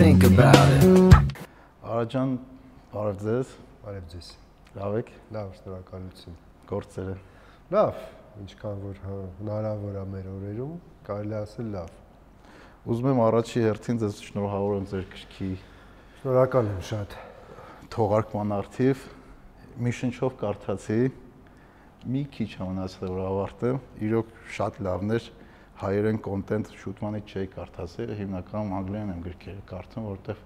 think about it. Արաջան, բարև ձեզ։ Բարև ձեզ։ Լավ եք։ Լավ, շնորհակալություն։ Գործերը։ Լավ, ինչքան որ հա, հնարավոր է մեր օրերում, կարելի ասել լավ։ Ուզում եմ առաջի հերթին ձեզ շնորհավորեմ ձեր քրքի Շնորհակալ եմ շատ։ թողարկման արդիվ։ Մի շնչով կարդացի։ Մի քիչ ամնացել որ ավարտեմ։ Իրոք շատ լավն էր հայերեն կոնտենտ շուտմանից չէի կարդացել, հիմնականում անգլերեն եմ գրքերը կարդում, որովհետև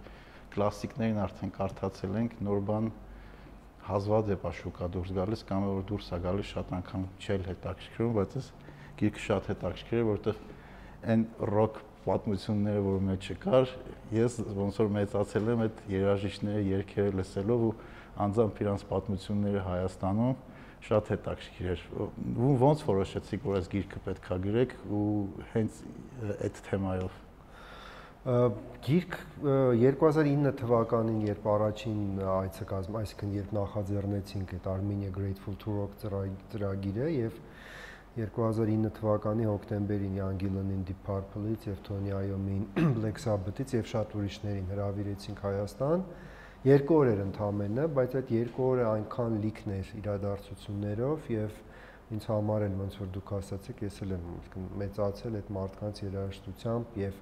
կլասիկներին արդեն կարդացել ենք, նոր բան հազվադ է շուկա դուրս գալիս կամ որ դուրս է գալիս շատ անգամ չել հետաքրքրում, բայց այս գիրքը շատ հետաքրքիր է, որովհետև այն ռոք պատմությունները, որ մեջը կար, ես ոնց որ մեծացել եմ այդ երաժիշտները երգերը լսելով ու անձամբ իրանց պատմությունները Հայաստանում շատ հետաքրքիր էր։ Ոնց որոշեցիք, որ այս գիրքը պետքա գրեք ու հենց այդ թեմայով Գիրք 2009 թվականին, երբ առաջին այցը կազմ, այսինքն երբ նախաձեռնեցինք այդ Armenia Grateful to Rock ծրագիրը եւ 2009 թվականի հոկտեմբերին Յանգիլանին Deep Purple-ից եւ Tony Iommi-ին Black Sabbath-ից եւ շատ ուրիշներին հրավիրեցինք Հայաստան։ Երկու օր էր ընդամենը, բայց այդ երկու օրը այնքան լիքն էր իրադարձություններով եւ ինձ համար էլ ոնց որ դուք ասացիք, ես էլ եմ մեծացել այդ մարդկանց երաժշտությամբ եւ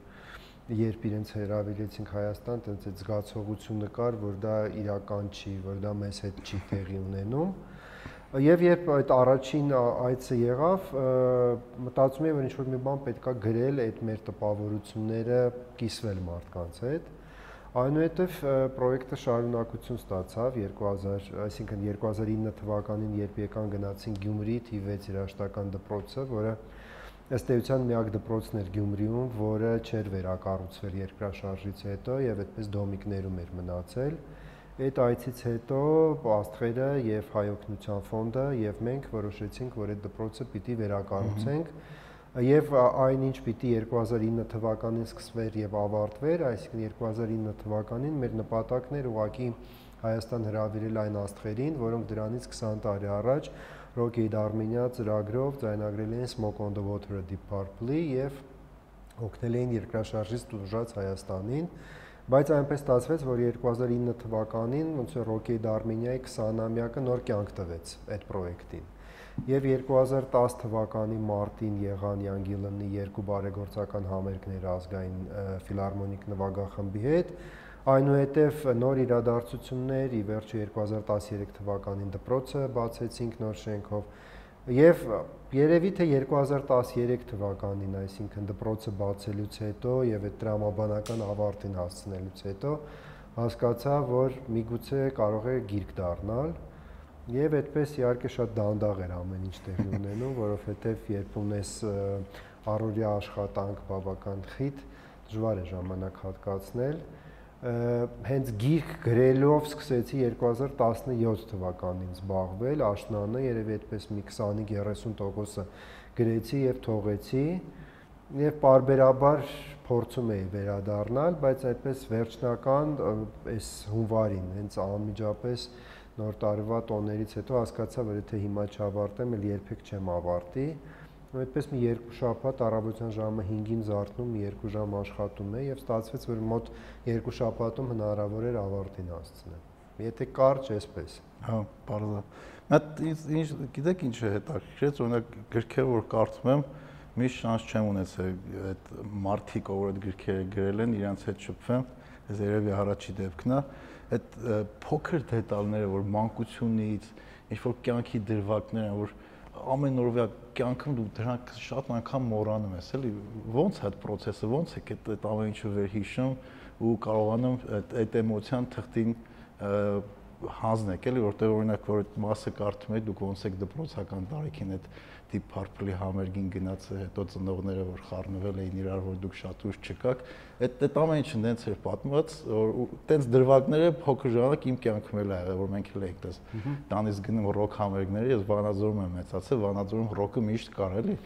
երբ իրենց հրավիրեցինք Հայաստան, տենց այդ զգացողությունը կար, որ դա իրական չի, որ դա մեզ հետ չի տեղի ունենում։ Եվ երբ այդ առաջին այցը եղավ, մտածում եմ, որ ինչ որ մի բան պետքա գրել այդ մեր տպավորությունները կիսվել մարդկանց հետ։ Այնուհետև պրոյեկտը շարունակություն ստացավ 2000, այսինքն 2009 թվականին, երբ եկան գնացին Գյումրի T6 երաշտական դպրոցը, որը ըստ էության միակ դպրոցն էր Գյումրիում, որը չէր վերակառուցվել երկրաշարժից հետո եւ այդպես դոմիկներում էր մնացել։ Այդ այցից հետո աստղերը եւ հայօգնության ֆոնդը եւ մենք որոշեցինք, որ այդ դպրոցը պիտի վերակառուցենք եւ այնինչ պիտի 2009 թվականին սկսվեր եւ ավարտվեր, այսինքն 2009 թվականին մեր նպատակն էր ուղղակի Հայաստան հրավիրել այն աստղերին, որոնք դրանից 20 տարի առաջ Rocket Armenia ծրագրով ձայնագրել էին Smoke on the Water-ը Deep Purple-ի եւ օգնել էին երկրաշարժից դժուժած Հայաստանին, բայց այնպես ստացվեց, որ 2009 թվականին ոնց որ Rocket Armenia-ի 20-ամյակը նոր կյանք տվեց այդ պրոյեկտին։ Եվ 2010 թվականի մարտին եղան Յանգիլնի երկու բարեգործական համերգներ ազգային ֆիլհարմոնիկ նվագախմբի հետ, Այնուհետև նոր իրադարձություններ, ի վերջո 2013 թվականին դպրոցը բացեցինք նոր շենքով եւ երևի թե 2013 թվականին, այսինքն դպրոցը բացելուց հետո եւ այդ դրամաբանական ավարտին հասցնելուց հետո հասկացա, որ միգուցե կարող է գիրք դառնալ եւ այդպես իհարկե շատ դանդաղ էր ամեն ինչ տեղի ունենում, որովհետեւ երբ ունես առօրյա աշխատանք բավական խիտ, դժվար է ժամանակ հատկացնել հենց գիրք գրելով սկսեցի 2017 թվականին զբաղվել, աշնանը երևի այդպես մի 25-30%-ը գրեցի եւ թողեցի եւ parberabar փորձում էի վերադառնալ, բայց այդպես վերջնական այս հունվարին հենց անմիջապես նոր տարվա տոներից հետո հասկացա, որ եթե հիմա չավարտեմ, էլ երբեք չեմ ավարտի այդպես մի երկու շաբաթ առավոտյան ժամը 5-ին զարթնում, երկու ժամ աշխատում է եւ ստացվեց, որ մոտ երկու շաբաթում հնարավոր էր ավարտին հասցնել։ Եթե կարճ էսպես։ Հա, բարձր։ Մատ ինչ գիտեք ինչ է հետաքրքրեց, օրինակ գրքեր որ կարդում եմ, միշտ շանս չեմ ունեցել այդ մարտիկ ով այդ գրքերը գրել են, իրանց հետ շփվեմ, այս երևի առաջի դեպքն է, այդ փոքր դետալները, որ մանկությունից ինչ որ կյանքի դրվագներ են, որ ամեն օրվա կյանքում դու դրանք շատ անգամ մոռանում ես, էլի ոնց է այդ process-ը, ոնց է այդ այդ ամեն ինչը վերհիշում ու կարողանում այդ այդ էմոցիան թղթին հանձնեք, էլի որտեղ օրինակ որ այդ մասը կարդում եք, դուք ոնց եք դպրոցական տարիքին այդ Deep Purple-ի համերգին գնաց հետո ծնողները որ խառնվել էին իրար որ դուք շատ ուշ չկաք այդ այդ ամեն ինչը դենց էր պատմված որ տենց դրվագները փոքր ժամանակ իմ կյանքում էլ ա եղել որ մենք էլ էինք դες տանից գնում ռոք համերգների ես Վանաձորում եմ մեծացել Վանաձորում ռոքը միշտ կար էլի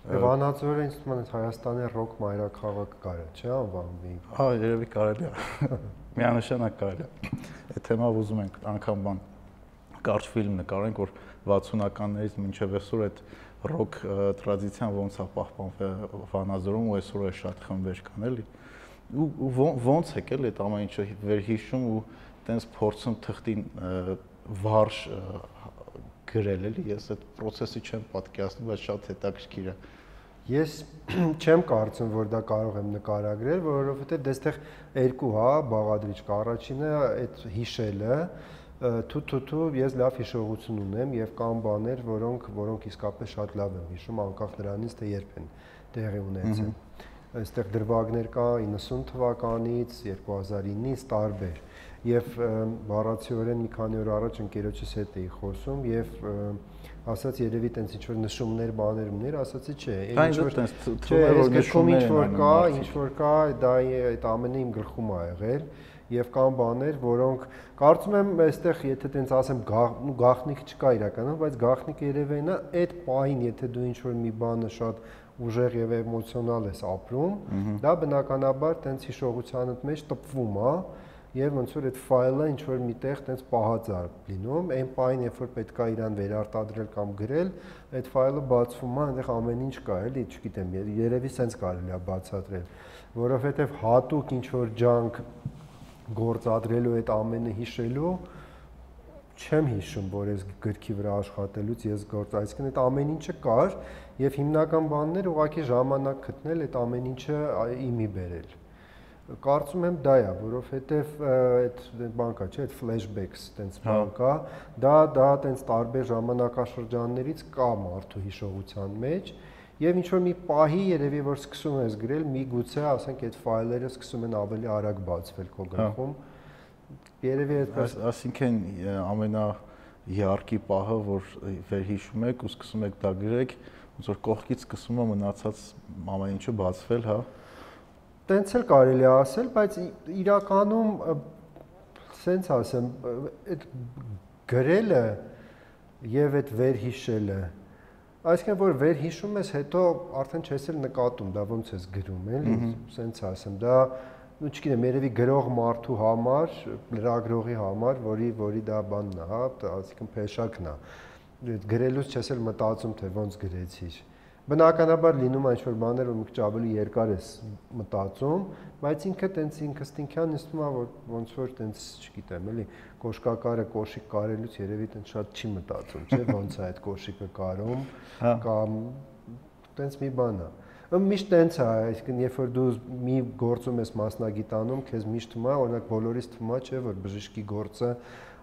Վանաձորը ինձ թվում է Հայաստանի ռոք մայրաքաղաք կար, չէ՞ անվանվի։ Հա, երևի կարելի է։ Միանշանակ կարելի է։ Այդ թեմով ուզում ենք անգամ բան կարճ ֆիլմ նկարենք, որ 60-ականներից մինչև այսօր այդ ռոք տրադիցիան ոնց է պահպանվել Վանաձորում ու այսօր է շատ խմբեր կան էլի ու ո՞նց եք էլ այդ ամեն ինչը վերհիշում ու տենց փորձում թղթին վարժ գրել էլի, ես այդ process-ը չեմ պատկերացնում, բայց շատ հետաքրքիր է։ Ես չեմ կարծում, որ դա կարող եմ նկարագրել, որովհետև դեստեղ երկու հա բաղադրիչ կա։ Առաջինը այդ հիշելը, թութութու ես լավ հիշողություն ունեմ եւ կան բաներ, որոնք որոնք իսկապես շատ լավ եմ հիշում, անկախ նրանից թե երբ են տեղի ունեցել։ Այստեղ դրվագներ կա 90 թվականից 2009-ից տարբեր եւ բառացիորեն մի քանի օր առաջ ընկերոջս հետ էի խոսում եւ ասաց երևի տենց ինչ որ նշումներ բաներ ուներ, ասացի չէ, ինչ որ տենց թվում է որ նշումներ ինչ որ կա, ինչ որ կա, դա այդ ամենը իմ գլխում ա եղել եւ կան բաներ, որոնք կարծում եմ այստեղ եթե տենց ասեմ գաղտնիք չկա իրականում, բայց գաղտնիքը երևի նա այդ պահին, եթե դու ինչ որ մի բանը շատ ուժեղ եւ էմոցիոնալ ես ապրում, դա բնականաբար տենց հիշողությանդ մեջ տպվում է, եւ ոնց որ այդ ֆայլը ինչ որ միտեղ տենց պահած է լինում, այն պայն երբ որ պետքա իրան վերարտադրել կամ գրել, այդ ֆայլը բացվում է, այնտեղ ամեն ինչ կա, էլի, չգիտեմ, երևի սենց կարելի է բացատրել, որովհետեւ հատուկ ինչ որ ջանք գործադրելու այդ ամենը հիշելու չեմ հիշում, որ ես գրքի վրա աշխատելուց ես գործ, այսինքն այդ ամեն ինչը կար եւ հիմնական բաններ ուղղակի ժամանակ գտնել այդ ամեն ինչը իմի բերել կարծում եմ դա է, որովհետև այդ բան կա, չէ, այդ flashbacks, տենց հա։ բան կա, դա դա տենց տարբեր ժամանակաշրջաններից կա մարդու հիշողության մեջ, եւ ինչ որ մի պահի երևի որ սկսում ես գրել, մի գուցե ասենք այդ ֆայլերը սկսում են ավելի արագ բացվել քո հա։ գլխում։ Երևի այդպես ասինքն ամենա իհարկի պահը, որ վերհիշում եք ու սկսում եք դա գրեք, ոնց որ կողքից սկսում է մնացած ամեն ինչը բացվել, հա Տենց էլ կարելի է ասել, բայց իրականում սենց ասեմ, այդ գրելը եւ այդ վերհիշելը այսինքն որ վերհիշում ես, հետո արդեն չես էլ նկատում, դա ոնց ես գրում, էլի, սենց ասեմ, դա ու չգիտեմ, երևի գրող մարդու համար, լրագրողի համար, որի որի դա բանն է, հա, այսինքն փեշակն է։ Գրելուց չես էլ մտածում, թե ոնց գրեցիր Բնականաբար լինում է ինչ-որ բաներ, որ մի քիչ ավելի երկար ես մտածում, բայց ինքը տենց ինքստինքյան նստում է, որ ոնց որ տենց, չգիտեմ, էլի, կոշկակարը կոշիկ կարելուց երևի տենց շատ չի մտածում, չէ՞, ոնց է այդ կոշիկը կարում, հա։ կամ տենց մի բան է միշտ տենց է, այսինքն երբ որ դու մի գործում ես մասնագիտանում, քեզ միշտ թվում է, օրինակ բոլորիս թվում է, չէ, որ բժշկի գործը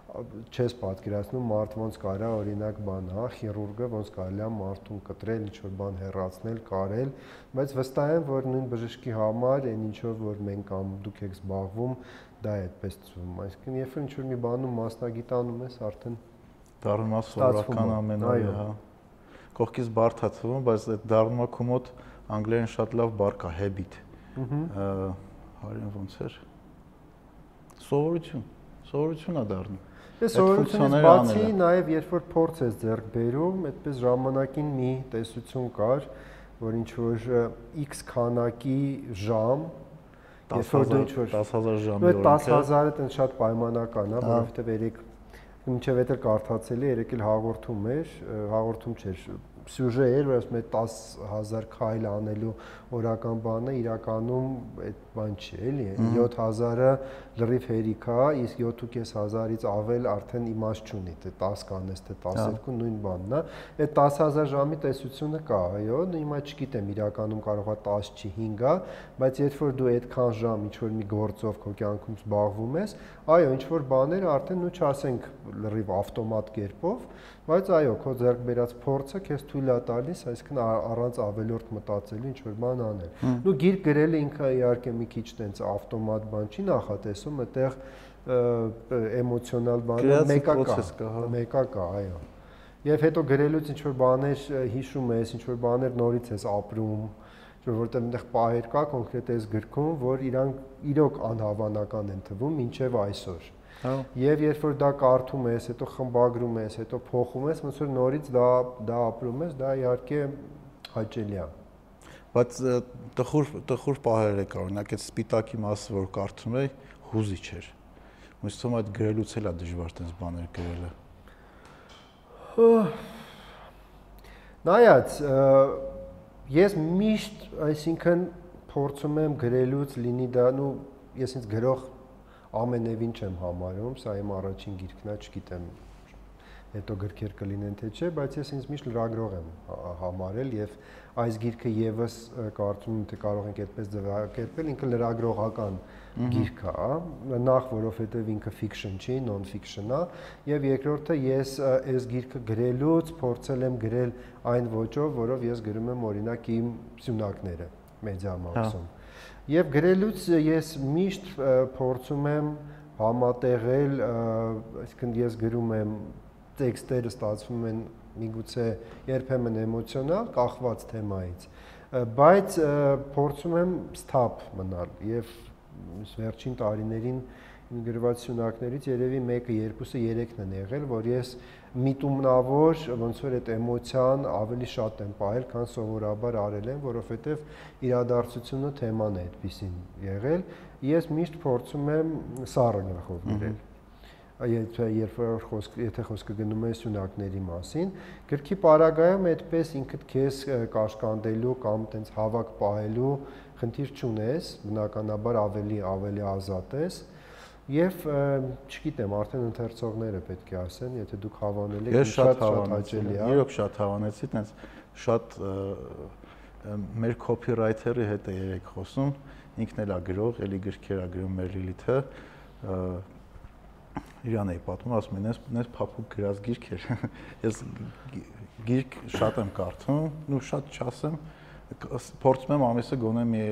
չես պատկերացնում մարդ ոնց կարա օրինակ բան, հա, խիրուրգը ոնց կարելի է մարդուն կտրել, ինչ որ բան հեռացնել, կարել, բայց վստահ եմ, որ նույն բժշկի համար այն ինչով որ մենք կամ դուք եք զբաղվում, դա է այդպես ծվում։ Այսինքն երբ ինչ որ մի բանում մասնագիտանում ես, արդեն դառնում է սովորական ամենայը, հա։ Կողքից թվում, բայց այդ դառնում է քո մոտ անգլերեն շատ լավ բառ կա habit։ Ահա հարին ոնց էր։ Սովորություն սովորություն է դառնում։ Ես սովորությունից բացի նաև երբ որ փորձ ես ձեռք բերում, այդպես ժամանակին մի տեսություն կար, որ ինչ որ X քանակի ժամ 10000 10000 ժամի օրինակ 10000-ը տեն շատ պայմանական է, որովհետև երեք մինչև այդ էլ կարդացել է, երեք էլ հաղորդում էր, հաղորդում չէր, սյուժե էր, որ ասում է 10000 քայլ անելու օրական բանը իրականում այդ բան չի, էլի 7000-ը լրիվ հերիք է, իսկ 7500-ից ավել արդեն իմաստ չունի, թե 10 կանես, թե 12 նույն բանն է։ Այդ 10000 ժամի տեսությունը կա, այո, հիմա չգիտեմ իրականում կարող է 10 չի 5 է, բայց երբ որ դու այդքան ժամ ինչ որ մի գործով քո կյանքում զբաղվում ես, այո, ինչ որ բաները արդեն ու չասենք լրիվ ավտոմատ կերպով, բայց այո, քո ձեռք բերած փորձը քեզ թույլ է տալիս, այսինքն առանց ավելորդ մտածելու ինչ որ բան անել։ Նու գիրք գրելը ինքը իհարկե մի քիչ տենց ավտոմատ բան չի նախատեսում, այդտեղ էմոցիոնալ բանը մեկա կա, հա։ մեկա կա, այո։ Եվ հետո գրելուց ինչ որ բաներ հիշում ես, ինչ որ բաներ նորից ես ապրում, որ որտեղ այնտեղ պահեր կա կոնկրետ այս գրքում, որ իրանք իրոք անհավանական են թվում մինչև այսօր։ Հա։ Եվ երբ որ դա կարդում ես, հետո խմբագրում ես, հետո փոխում ես, ոնց որ նորից դա դա ապրում ես, դա իհարկե հաճելի է։ Բայց տխուր տխուր պահեր է կա, օրինակ այդ սպիտակի մասը, որ կարդում եի, հուզիչ էր։ Ոնց թվում այդ գրելուց էլ է դժվար տես բաներ գրելը։ Նայած, ես միշտ, այսինքն փորձում եմ գրելուց լինի դա, ну, ես ինձ գրող ամենևին չեմ համարում, սա իմ առաջին գիրքն է, չգիտեմ հետո գրքեր կլինեն թե չէ, բայց ես ինձ միշտ լրագրող եմ համարել եւ այս գիրքը եւս կարծում եմ թե կարող ենք այդպես ձևակերպել, ինքը լրագրողական գիրք է, նախ որովհետեւ ինքը fiction չի, non-fiction է, եւ երկրորդը ես այս գիրքը գրելուց փորձել եմ գրել այն ոճով, որով ես գրում եմ օրինակ իմ սյունակները Մեդիամաքսում։ Եվ գրելուց ես միշտ փորձում եմ համատեղել, այսինքն ես գրում եմ տեքստերը ստացվում են միգուցե երբեմն էմոցիոնալ, կախված թեմայից, բայց փորձում եմ սթափ մնալ եւ վերջին տարիներին իմ գրված սյունակներից երևի 1-ը, 2-ը, 3-ն են եղել, որ ես միտումնավոր ոնց որ այդ էմոցիան ավելի շատ եմ ողել, քան սովորաբար արել եմ, որովհետև իրադարձությունը թեման է այդպեսին եղել։ Ես միշտ փորձում եմ սառը գլխով գրել երբ խոսք եթե խոսքը գնում է սյունակների մասին, գրքի պարագայում այդպես ինքդ քեզ կաշկանդելու կամ տենց հավաք պահելու խնդիր չունես, բնականաբար ավելի ավելի ազատ ես եւ չգիտեմ, արդեն ընթերցողները պետք է ասեն, եթե դուք հավանել եք, շատ շատ հաճելի է։ Իրոք շատ հավանեցի, տենց շատ մեր copywriter-ի հետ է երեք խոսում, ինքն էլ է գրող, էլի գրքեր է գրում մեր Լիլիթը, իրան էի պատմում, ասում են, ես ես փափուկ գրած գիրք էր։ Ես գիրք շատ եմ կարդում, ու շատ չասեմ, փորձում եմ ամիսը գոնե մի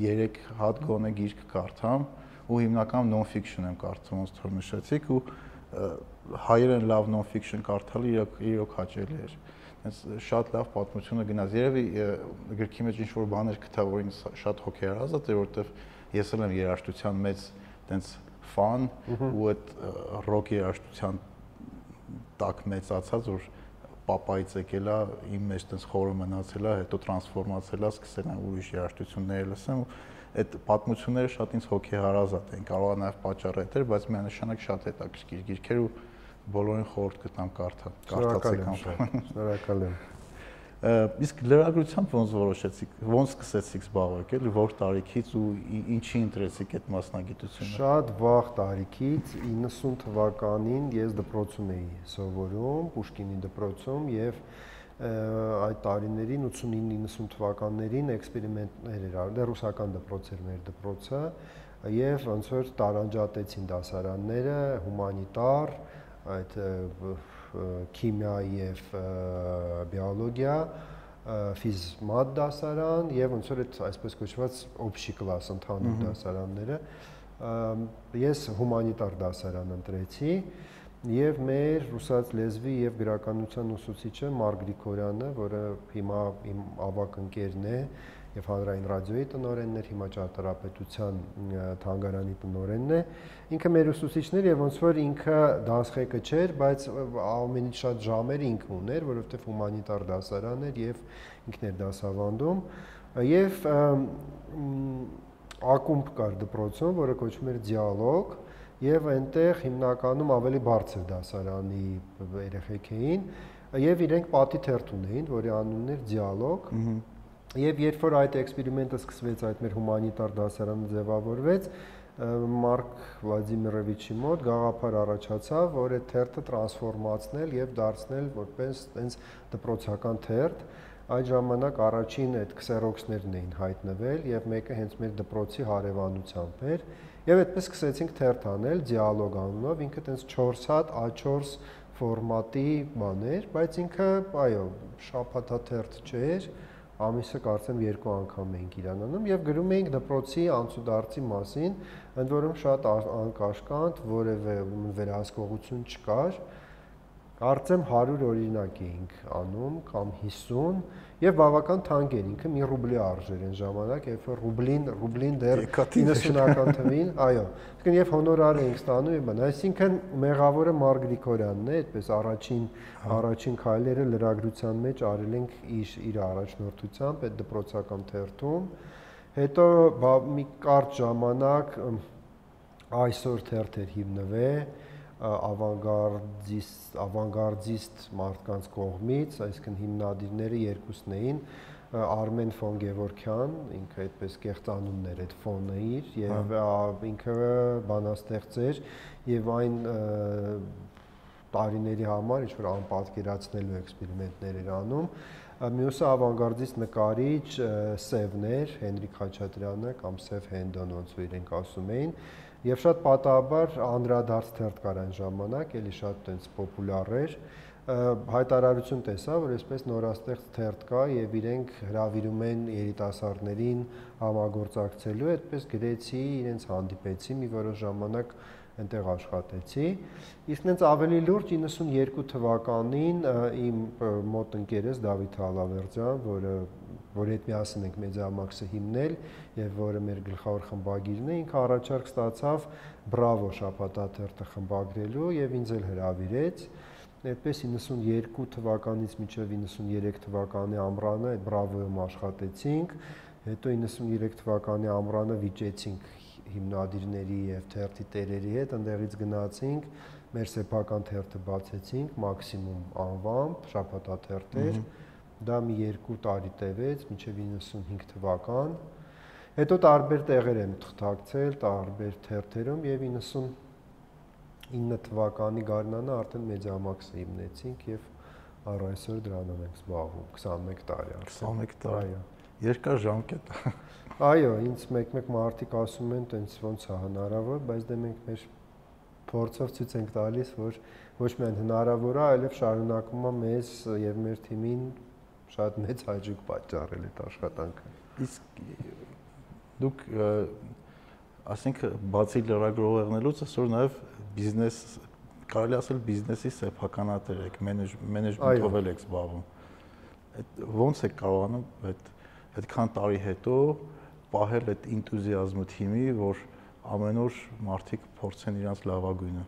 3 հատ գոնե գիրք կարդամ, ու հիմնականում non-fiction եմ կարդում, ոնց որ նշեցիք, ու հայերեն լավ non-fiction կարդալը իրոք իրոք հաճելի էր։ Այս շատ լավ պատմությունը գնաց։ Երևի գրքի մեջ ինչ որ բաներ գտա, որ ինձ շատ հոգեարազատ էր, որովհետև ես էլ եմ երաժշտության մեջ տենց ֆան ու այդ ռոքի երաժշտության տակ մեծացած որ պապայից եկել է իմ մեջ տես խորը մնացել է հետո տրանսֆորմացել է սկսել եմ ուրիշ երաժշտություններ լսեմ այդ պատմությունները շատ ինձ հոգեհարազատ են կարող է նաև պատճառը հետեր բայց միանշանակ շատ հետաքրքիր գիրքեր ու բոլորին խորհուրդ կտամ կարդալ կարդացեք շնորհակալ եմ իսկ լրագրությամբ ոնց որոշեցիք, ոնց սկսեցիք զբաղվել, էլի որ տարիքից ու ինչի ընտրեցիք այդ մասնագիտությունը։ Շատ վաղ տարիքից 90 թվականին ես դպրոցում էի սովորում, Պուշկինի դպրոցում եւ այդ տարիներին 89-90 թվականներին էքսպերիմենտներ էր արել, դե ռուսական դպրոց էր մեր դպրոցը եւ ոնց որ տարանջատեցին դասարանները, հումանիտար, այդ քիմիա եւ բիոլոգիա, ֆիզմատ դասարան եւ ոնց որ այդ այսպես կոչված օբշի կլաս ընդհանուր դասարանները ես հումանիտար դասարան ընտրեցի եւ մեր ռուսաց լեզվի եւ գրականության ուսուցիչը Մարկ Գրիգորյանը, որը հիմա իմ ավակ ընկերն է, եւ հանրային ռադիոյի տնօրենն էր, հիմա ճարտարապետության թանգարանի տնօրենն է։ Ինքը մեր ուսուցիչներ եւ ոնց որ ինքը դասղեկը չէր, բայց ամենից շատ ժամեր ինքը ուներ, որովհետեւ հումանիտար դասարան էր եւ ինքն էր դասավանդում եւ ակումբ կար դպրոցում, որը կոչվում էր դիալոգ եւ այնտեղ հիմնականում ավելի բարձր դասարանի երեխեք էին եւ իրենք պատի թերթ ունեին, որի անունն էր դիալոգ։ Ահա Եվ երբ որ այդ էքսպերիմենտը սկսվեց, այդ մեր հումանիտար դասարանը ձևավորվեց, Մարկ Վլադիմիրովիչի մոտ գաղափար առաջացավ, որ այդ թերթը տրանսֆորմացնել եւ դարձնել որպես տենց դպրոցական թերթ։ Այդ ժամանակ առաջին այդ քսերոքսներն էին հայտնվել եւ մեկը հենց մեր դպրոցի հարևանությամբ էր։ Եվ այդպես սկսեցինք թերթ անել դիալոգ անունով, ինքը տենց 4 հատ A4 ֆորմատի բան էր, բայց ինքը, այո, շաբաթա թերթ չէր, ամիսը կարծեմ երկու անգամ էինք իրանանում եւ գրում էինք դպրոցի անցուդարձի մասին, ընդ որում շատ անկաշկանդ, որևէ վերահսկողություն չկար, Կարծեմ 100 օրինակ էինք անում կամ 50 եւ բավական թանկ էր ինքը մի ռուբլի արժեր այն ժամանակ, երբ որ ռուբլին ռուբլին դեռ 90-ական թվին, այո։ Իսկն եւ հոնորար էինք ստանում եւ բան, այսինքն մեղավորը Մարկ Գրիգորյանն է, այդպես առաջին առաջին քայլերը լրագրության մեջ արել ենք իր իր առաջնորդությամբ այդ դպրոցական թերթում։ Հետո մի կարճ ժամանակ այսօր թերթեր հիմնվե ավանգարդիստ ավանգարդիստ մարդկանց կողմից, այսինքն հիմնադիրները երկուսն էին, Արմեն ֆոն Գևորքյան, ինքը այդպես կեղծանուններ այդ ֆոնը իր եւ ինքը բանաստեղծ էր եւ այն տարիների համար ինչ որ անպատկերացնելու էքսպերիմենտներ էր անում մյուսը ավանգարդիստ նկարիչ Սևներ, Հենրիկ Խաչատրյանը կամ Սև Հենդոն ոնց որ իրենք ասում էին, եւ շատ պատահաբար անդրադարձ թերթ կար այն ժամանակ, էլի շատ տենց պոպուլյար էր, հայտարարություն տեսա, որ այսպես նորաստեղծ թերթ կա եւ իրենք հravirում են երիտասարդներին համագործակցելու, այդպես գրեցի, իրենց հանդիպեցի մի որոշ ժամանակ այնտեղ աշխատեցի։ Իսկ նենց ավելի լուրջ 92 թվականին իմ մոտ ընկերս Դավիթ Հալավերձյան, որը որ հետ միասին ենք Մեդիամաքսը հիմնել եւ որը մեր գլխավոր խմբագիրն է, ինքը առաջարկ ստացավ Բրավո շապատաթերթը խմբագրելու եւ ինձ էլ հրավիրեց այդպես 92 թվականից մինչև 93 թվականի ամռանը բրավոյում աշխատեցինք, հետո 93 թվականի ամռանը վիճեցինք հիմնադիրների եւ թերթի տերերի հետ, ընդեղից գնացինք, մեր սեփական թերթը բացեցինք, մաքսիմում անվամբ, շաբաթաթերթ էր։ Դա մի 2 տարի տևեց, մինչև 95 թվական։ Հետո տարբեր տեղեր եմ թղթակցել, տարբեր թերթերում եւ 90 9 թվականի գարնանը արդեն Մեդիամաքսը հիմնեցինք եւ առ այսօր դրանով ենք զբաղվում 21 տարի արդեն 21 տարի երկար ժամկետ այո ինձ մեկ-մեկ մարդիկ ասում են տենց ոնց է հնարավոր բայց դե մենք մեր փորձով ցույց ենք տալիս որ ոչ միայն հնարավոր է այլև շարունակում է մեզ եւ մեր թիմին շատ մեծ հաջող պատճառել այդ աշխատանքը իսկ դուք ասենք բացի լրագրողերնելուց այսօր նաև բիզնես կարելի ասել բիզնեսի սեփականատեր եք, մենեջմենթով եք զբաղվում։ Այդ ո՞նց եք կարողանում այդ այդքան տարի հետո պահել այդ ինտուզիազմը թիմի, որ ամեն օր մարդիկ փորձեն իրանց լավագույնը։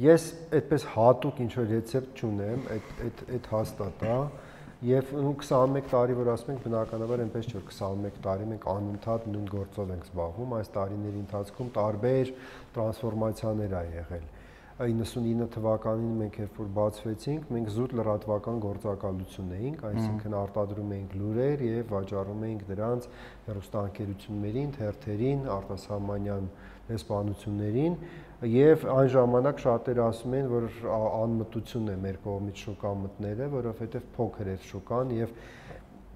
Ես այդպես հատուկ ինչ որ ռեցեպտ չունեմ, այդ այդ այդ հաստատ է։ Եվ 21 տարի որ ասում ենք բնականաբար այնպես չէ որ 21 տարի մենք անընդհատ նույն գործով ենք զբաղվում այս տարիների ընթացքում տարբեր տրանսֆորմացիաներ ա եղել 99 թվականին մենք երբ որ բացվեցինք, մենք զուտ լրատվական գործակալություն էինք, այսինքն արտադրում էինք լուրեր եւ վաճառում էինք դրանց հեռուստաընկերություններին, թերթերին, արտասահմանյան դեսպանություններին եւ այն ժամանակ շատերը ասում են, որ անմտություն է մեր կողմից շուկա մտնելը, որովհետեւ փոքր է շուկան եւ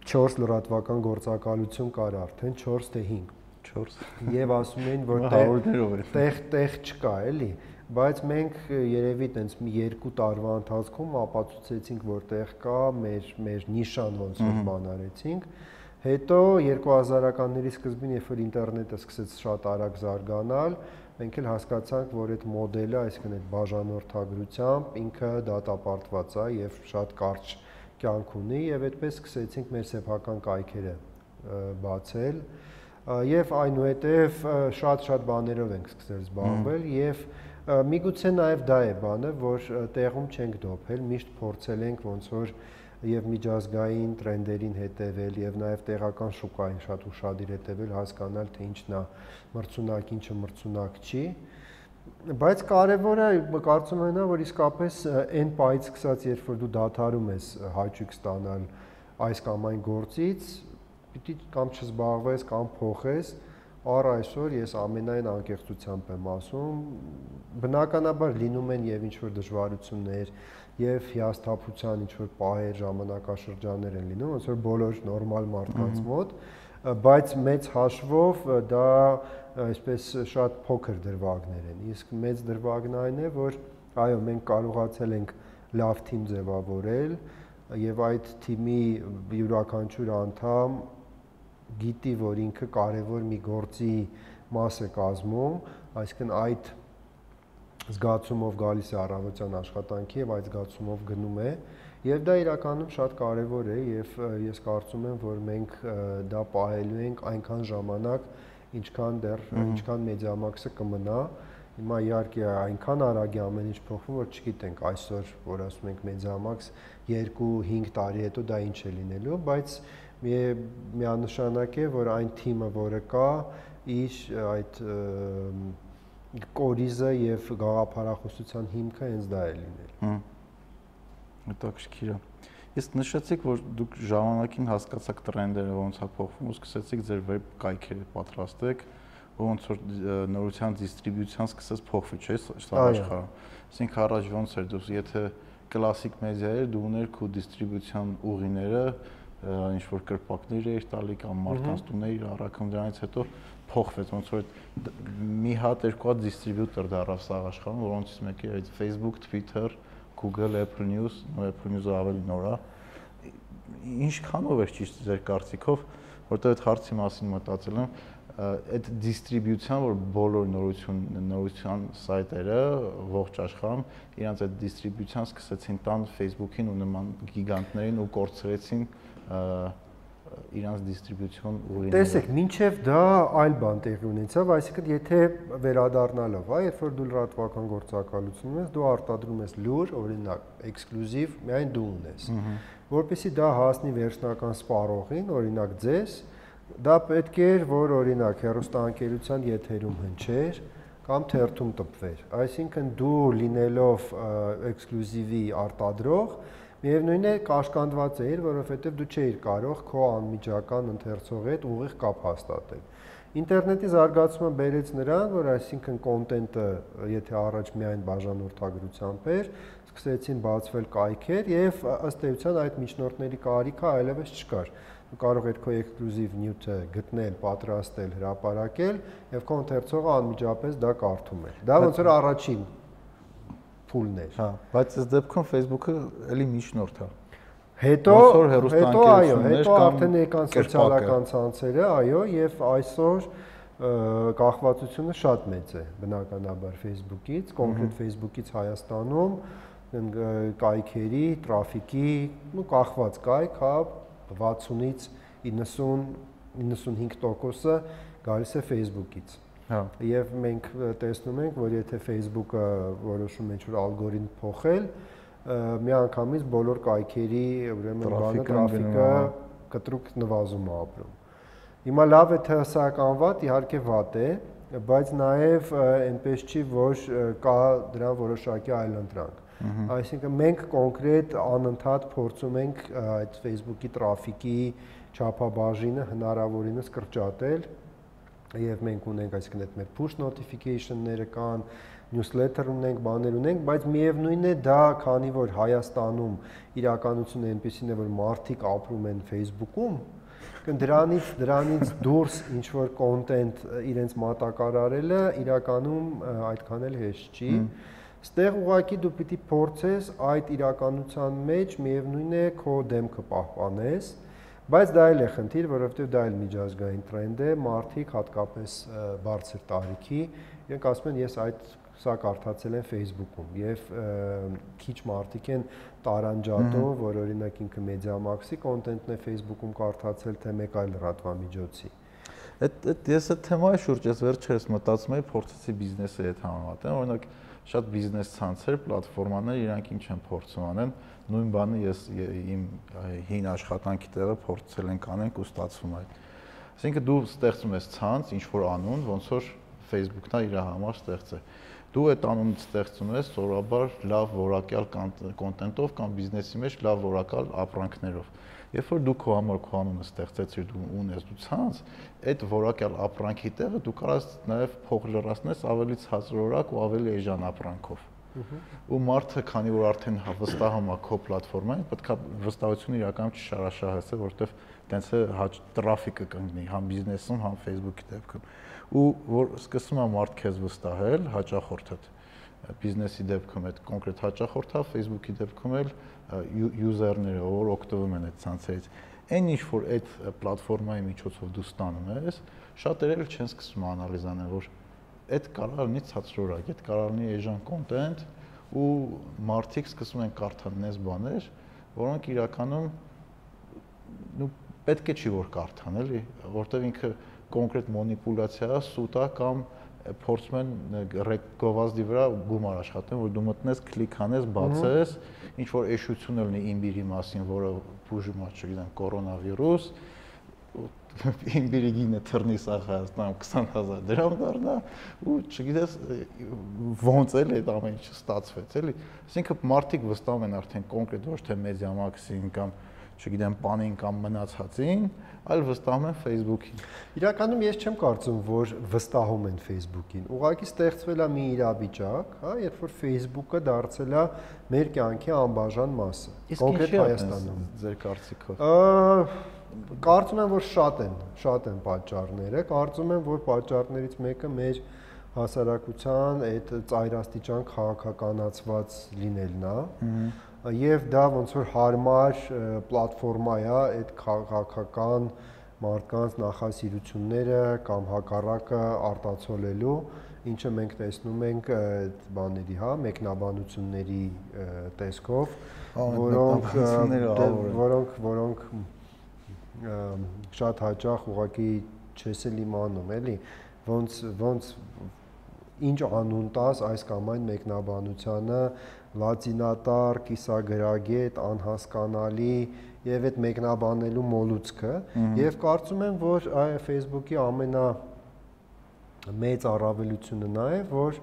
4 լրատվական գործակալություն կար արդեն 4 թե 5 4 եւ ասում էին որ տեղ տեղ չկա էլի բայց մենք երևի տենց մի երկու տարվա ընթացքում ապացուցեցինք որ տեղ կա մեր մեր նիշան ոնց որ բան արեցինք հետո 2000-ականների սկզբին երբ որ ինտերնետը սկսեց շատ արագ զարգանալ մենք էլ հասկացանք, որ այդ մոդելը, այսինքն այդ բաժանորդագրությամբ ինքը դատապարտված է եւ շատ կարճ կյանք ունի եւ այդպես սկսեցինք մեր սեփական կայքերը բացել եւ այնուհետեւ շատ-շատ բաներով ենք սկսել զբաղվել եւ միգուցե նաեւ դա է բանը, որ տեղում չենք դոփել, միշտ փորձել ենք ոնց որ եւ միջազգային տրենդերին հետեւել եւ նաեւ տեղական շուկային շատ ուշադիր հետեւել, հասկանալ թե ինչն է մրցունակ, ինչը մրցունակ չի։ Բայց կարևորը կարծում եմ նա, որ իսկապես այն պայից սկսած, երբ որ դու դադարում ես հաճույք ստանալ այս կամ այն գործից, պիտի կամ չզբաղվես կամ փոխես, առ այսօր ես ամենայն անկեղծությամբ եմ ասում, բնականաբար լինում են եւ ինչ որ դժվարություններ, եւ հիասթափության ինչ որ պահեր ժամանակաշրջաններ են լինում, ոնց որ բոլոր նորմալ մարդկանց մոտ, բայց մեծ հաշվով դա այսպես շատ փոքր դրվագներ են։ Իսկ մեծ դրվագն այն է, որ այո, մենք կարողացել ենք լավ թիմ ձևավորել եւ այդ թիմի յուրաքանչյուր անդամ գիտի, որ ինքը կարևոր մի գործի մաս է կազմում, այսինքն այդ զգացումով գալիս է առավոտյան աշխատանքի եւ այդ զգացումով գնում է եւ դա իրականում շատ կարեւոր է եւ ես կարծում եմ որ մենք դա պահելու ենք այնքան ժամանակ ինչքան դեռ ինչքան մեդիամաքսը կմնա հիմա իհարկե այնքան արագ է ամեն ինչ փոխվում որ չգիտենք այսօր որ ասում ենք մեդիամաքս 2-5 տարի հետո դա ինչ է լինելու բայց միանշանակ է որ այն թիմը որը կա իր այդ կորիզը եւ գաղափարախոսության հիմքը հենց դա է լինել։ Հետաքրքիր է։ Իսկ նշեցիք, որ դուք ժամանակին հասկացաք տրենդերը ոնց է փոխվում ու սկսեցիք ձեր վեբ կայքերը պատրաստեք, ոնց որ նորության դիստրիբյուցիան սկսեց փոխվել, չէ՞, սա աշխարհը։ Այսինքն առաջ ոնց էր դուք, եթե կլասիկ մեդիա էր, դու ուներ քո դիստրիբյուցիան ուղիները, ինչ որ կրպակներ էր տալի կամ մարդկանց տուներ իր առաքում դրանից հետո փոխվեց ոնց որ մի հատ երկու հատ դիստրիբյուտոր դարավ սա աշխարհում որոնցից մեկը այդ Facebook, Twitter, Google, Apple News, նո Apple News-ը ավելի նոր է ինչքանով է ճիշտ ձեր կարծիքով որտեղ այդ հարցի մասին մտածել եմ այդ դիստրիբյուցիան, որ բոլոր նորություն նորության սայթերը ողջ աշխարհում իրանց այդ դիստրիբյուցիան սկսեցին տան Facebook-ին ու նման գիգանտներին ու կորցրեցին իրանց դիստրիբյուցիոն ուղիները։ Տեսեք, մինչև դա այլ բան տեղի ունեցավ, այսինքն եթե վերադառնալով, հա, երբ որ դու լրատվական գործակալություն ես, դու արտադրում ես լուր, օրինակ, էքսկլյուզիվ, միայն դու ունես։ Որպեսզի դա հասնի վերջնական սպառողին, օրինակ ձեզ, դա պետք էր, որ օրինակ հերոստանգերության եթերում հնչեր կամ թերթում տպվեր։ Այսինքն դու լինելով էքսկլյուզիվի արտադրող, Միևնույն է կաշկանդված էիր, որովհետև դու չէիր կարող քո անմիջական ընթերցողի հետ ուղիղ կապ հաստատել։ Ինտերնետի զարգացումը բերեց նրան, որ այսինքն կոնտենտը, եթե առաջ միայն բաժանորդագրությամբ էր, սկսեցին բացվել կայքեր եւ ըստ էության այդ միջնորդների կարիքը այլևս չկար։ Դու կարող ես քո էքսկլյուզիվ նյութը գտնել, պատրաստել, հրապարակել եւ քո ընթերցողը անմիջապես դա կարդում է։ Դա ոնց որ առաջին փուլն էր։ Հա, բայց այս դեպքում Facebook-ը էլի միջնորդ է։ Հետո հետո այո, հետո արդեն եկան սոցիալական ցանցերը, այո, եւ այսօր կախվածությունը շատ մեծ է բնականաբար Facebook-ից, կոնկրետ Facebook-ից Հայաստանում կայքերի, տրաֆիկի, ու կախված կայք, հա 60-ից 90 95%-ը գալիս է Facebook-ից։ Հա։ Եվ մենք տեսնում ենք, որ եթե Facebook-ը որոշում է ինչ-որ ալգորիթմ փոխել, միանգամից բոլոր կայքերի, ուրեմն բանը տրաֆիկը կտրուկ նվազում է ապրում։ Հիմա լավ է թե սա կամ վատ, իհարկե վատ է, բայց նաև այնպես չի, որ կա դրան որոշակի այլընտրանք։ Այսինքն մենք կոնկրետ անընդհատ փորձում ենք այդ Facebook-ի տրաֆիկի չափաբաժինը հնարավորինս կրճատել եւ մենք ունենք այսինքն այդ մեր push notification-ները կան, newsletter ունենք, բաներ ունենք, բայց միևնույնն է դա, քանի որ Հայաստանում իրականությունը այնպեսին է, որ մարդիկ ապրում են Facebook-ում, դրանից դրանից դուրս ինչ որ կոնտենտ իրենց մատակարարելը իրականում այդքան էլ հեշտ չի։ Ստեղ ուղակի դու պիտի փորձես այդ իրականության մեջ միևնույն է քո դեմքը պահպանես Բայց դա էլ է խնդիր, որովհետև դա էլ միջազգային տրենդ է, մարդիկ հատկապես բարձր տարիքի, իրենք ասում են ես այդ սա կարդացել եմ Facebook-ում եւ քիչ մարդիկ են տարանջատով, որ օրինակ ինքը Mediamax-ի կոնտենտն է Facebook-ում կարդացել, թե մեկ այլ լրատվամիջոցի։ Այդ այդ ես այդ թեմայի շուրջ ես վերջերս մտածում եի փորձեցի բիզնեսը հետ համեմատեմ, օրինակ շատ բիզնես ցանցեր, պլատֆորմաներ իրանք ինչ են փորձում անեն, նույն բանը ես իմ հին աշխատանքի տեղը փորձել ենք անենք ու ստացվում այդ։ Այսինքն դու ստեղծում ես ցանց, ինչ որ անուն, ոնց որ Facebook-ն իր համար ստեղծե։ Դու այդ անունը ստեղծում ես սովորաբար լավ որակյալ կոնտենտով կամ բիզնեսի մեջ լավ որակալ ապրանքներով Երբ որ դու քո համար քո անունը ստեղծեցիր, դու ունես դու ցանց, այդ որակյալ ապրանքի տեղը դու կարաս նաև փող լրացնես ավելի ցածրորակ ու ավելի էժան ապրանքով։ Ու մարդը, քանի որ արդեն վստահում է քո պլատֆորմային, պետքա վստահությունը իրականում չշարաշահեսը, որովհետև տենց է հաճ տրաֆիկը կընկնի համ բիզնեսում, համ Facebook-ի դեպքում։ Ու որ սկսում է մարդ քեզ վստահել, հաճախորդդ բիզնեսի դեպքում այդ կոնկրետ հաճախորդը, Facebook-ի դեպքում էլ յուզերները, որ օգտվում են այդ ցանցերից, այն ինչ որ այդ պլատֆորմայի միջոցով դու ստանում ես, շատերը էլ չեն սկսում անալիզ անել, որ այդ կարող լինի ցածրորակ, այդ կարող լինի էժան կոնտենտ ու մարդիկ սկսում են կարդալ նես բաներ, որոնք իրականում նու պետք է չի որ կարդան, էլի, որտեվ ինքը կոնկրետ մանիպուլյացիա է, սուտ է կամ փորձում են գովազդի վրա գումար աշխատեն, որ դու մտնես, կլիկ անես, բացես, ինչ որ էշություն լինի իմբիրի մասին, որը բուժում է, չգիտեմ, կորոնավիրուս, իմ բիրիգինը թռնի սա Հայաստանում 20000 դրամ դառնա ու չգիտես ոնց էլ այդ ամեն ինչը ստացվեց էլի այսինքն մարդիկ վստահում են արդեն կոնկրետ ոչ թե մեդիամաքսին կամ չգիտեմ, բանին կամ մնացածին, այլ վստահում են Facebook-ին։ Իրականում ես չեմ կարծում, որ վստահում են Facebook-ին։ Ուղղակի ստեղծվել է մի իրավիճակ, հա, երբ որ Facebook-ը դարձել է մեր կյանքի անբաժան մասը։ Կոնկրետ Հայաստանում ձեր կարծիքով։ Կարծում եմ, որ շատ են, շատ են պատճառները։ Կարծում եմ, որ պատճառներից մեկը մեր հասարակության այդ ծայրաստիճան քաղաքականացված լինելն է։ Եվ դա ոնց որ հարմար պլատֆորմա է այդ քաղաքական մարդկանց նախասիրությունները կամ հակառակը արտացոլելու, ինչը մենք տեսնում ենք այդ բաների, հա, մեկնաբանությունների տեսքով, որոնք որոնք որոնք շատ հաճախ ուղակի չես էլ իմանում, էլի, ոնց ոնց ինչ անուն տաս այս կամ այն մեկնաբանությանը լատինատար, կիսագրագետ, անհասկանալի եւ այդ մեկնաբանելու մոլուցքը եւ կարծում եմ որ այ Facebook-ի ամենա մեծ առավելությունը նա է որ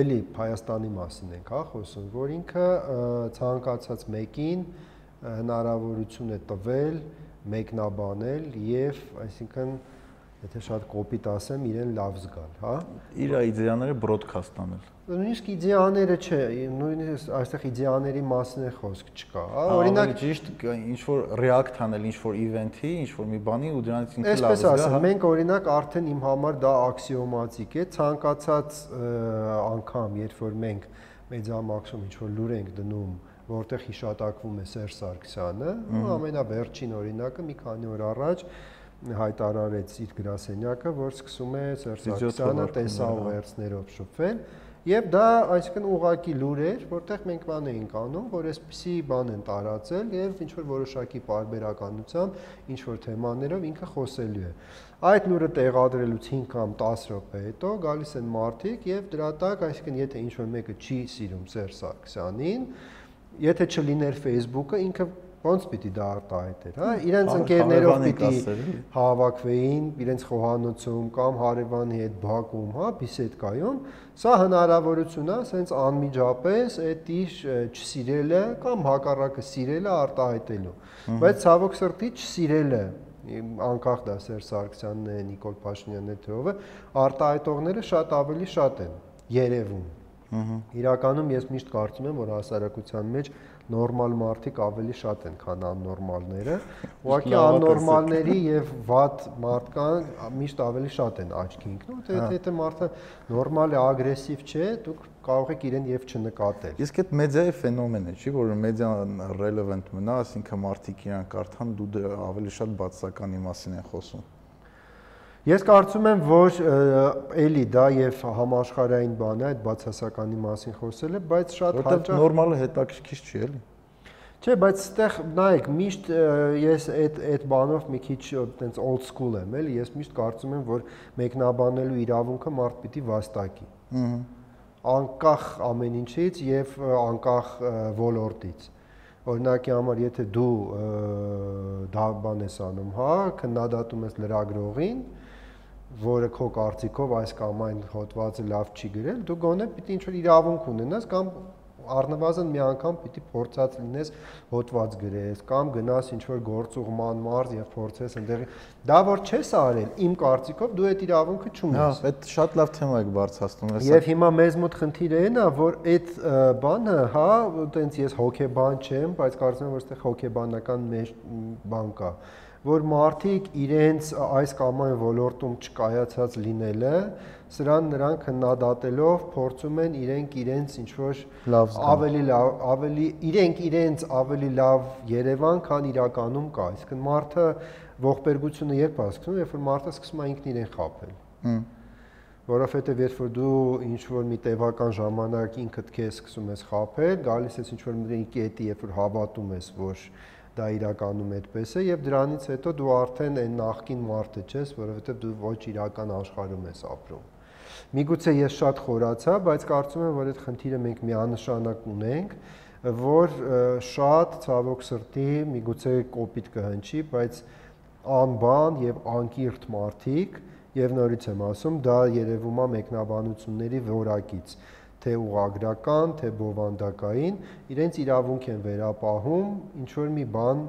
էլի Հայաստանի մասին ենք հա խոսում որ ինքը ցանկացած մեկին հնարավորություն է տվել մեկնաբանել եւ այսինքն եթե շատ կոպիտ ասեմ, իրեն լավ զգալ, հա։ Իր իդեաները բրոդքաստ անել։ Նույնիսկ իդեաները չէ, նույնիսկ այստեղ իդեաների մասին է խոսք չկա, հա։ Օրինակ ճիշտ ինչ որ react անել ինչ որ event-ի, ինչ որ մի բանի ու դրանից ինքը լավ զգա, հա։ Այսպես ասեմ, մենք օրինակ արդեն իմ համար դա աքսիոմատիկ է, ցանկացած անգամ, երբ որ մենք մեդիամաքսում ինչ որ լուր ենք դնում որտեղ հիշատակվում է Սերժ Սարգսյանը, ու ամենավերջին օրինակը մի քանի օր առաջ հայտարարեց իր գրասենյակը, որ սկսում է Սերժ Սարգսյանը տեսաուղերձներով շփվել, եւ դա այսինքն ուղակի լուր էր, որտեղ մենք բան էինք անում, որ այսպիսի բան են տարածել եւ ինչ որ որոշակի parberakanությամբ ինչ որ թեմաներով ինքը խոսելու է։ Այդ լուրը տեղադրելուց 5 կամ 10 րոպե հետո գալիս են մարդիկ եւ դրա տակ, այսինքն եթե ինչ որ մեկը չի սիրում Սերժ Սարգսյանին, եթե չլիներ Facebook-ը, ինքը ոնց պիտի դա արտահայտեր, հա? Իրենց ընկերներով պիտի հավաքվեին, իրենց խոհանոցում կամ հարևանի հետ բակում, հա, բիսեդկայում։ Սա հնարավորություն է, ասենց անմիջապես այդ իր չսիրելը կամ հակառակը սիրելը արտահայտելու։ Բայց ցավոք սրտի չսիրելը անկախ դա Սերժ Սարգսյանն է, Նիկոլ Փաշինյանն է, թե ով է, արտահայտողները շատ ավելի շատ են երևում Իրականում ես միշտ կարծում եմ, որ հասարակության մեջ նորմալ մարդիկ ավելի շատ են, քան աննորմալները։ Ուղղակի աննորմալների եւ վատ մարդկան միշտ ավելի շատ են աչքի ընկնում, թե եթե մարդը նորմալ է, ագրեսիվ չէ, դուք կարող եք իրեն եւ չնկատել։ Իսկ այդ մեդիայի ֆենոմենը չի, որ մեդիան relevant մնա, ասինքն մարդիկ իրան կարդան, դու ավելի շատ բացականի մասին են խոսում։ Ես կարծում եմ, որ էլի դա եւ համաշխարհային բան է այդ բացասականի մասին խոսելը, բայց շատ հաճախ նորմալը հետաքրքիր չի, էլի։ Չէ, բայց այդտեղ նայեք, միշտ ես այդ այդ բանով մի քիչ այտենց old school եմ, էլի, ես միշտ կարծում եմ, որ մեկնաբանելու իրավունքը մարդ պիտի վաստակի։ Ահա անկախ ամեն ինչից եւ անկախ ոլորտից օրինակի համար եթե դու դա բան ես անում, հա, քննադատում ես լրագրողին, որը քո կարծիքով այս կամ այն հոդվածը լավ չի գրել, դու գոնե պիտի ինչ-որ իրավունք ունենաս կամ առնվազն մի անգամ պիտի փորձած լինես հոդված գրես կամ գնաս ինչ որ գործուղման մարզ եւ փորձես այնտեղ դա որ չես արել իմ կարծիքով դու այդ իրավունքը չունես հա այդ շատ լավ թեմա եք բարձրացնում ես եւ հիմա մեզ մոտ խնդիրը այն է որ այդ բանը հա տենց ես հոկեբան չեմ բայց կարծում եմ որ այդտեղ հոկեբանական մեջ բան կա որ մարդիկ իրենց այս կամ այն ոլորտում չկայացած լինելը սրան նրանք հնադատելով փորձում են իրենք իրենց ինչ որ լավ ավելի լավ ավելի իրենք իրենց ավելի լավ Երևան, քան իրականում կա։ Իսկ մարդը ողբերգությունը երբ հասկանում, երբ որ մարդը սկսում է ինքն իրեն խաբել։ Հմ որովհետև երբ որ դու ինչ որ մի տևական ժամանակ ինքդ քեզ սկսում ես խափել, գալիս ես ինչ որ մի կետի, երբ որ հավատում ես, որ դա իրականում այդպես է եւ դրանից հետո դու արդեն այն նախքին մարդը չես, որովհետեւ դու ոչ իրական աշխարհում ես ապրում։ Միգուցե ես շատ խորացա, բայց կարծում եմ, որ այդ խնդիրը մենք միանշանակ ունենք, որ շատ ցավոք սրտի միգուցե կոպիտ կհնչի, բայց անբան եւ անկիրթ մարդիկ եւ նորից եմ ասում, դա երևում է մեկնաբանությունների որակից թե ուղագրական, թե բովանդակային, իրենց իրավունք են վերապահում ինչ որ մի բան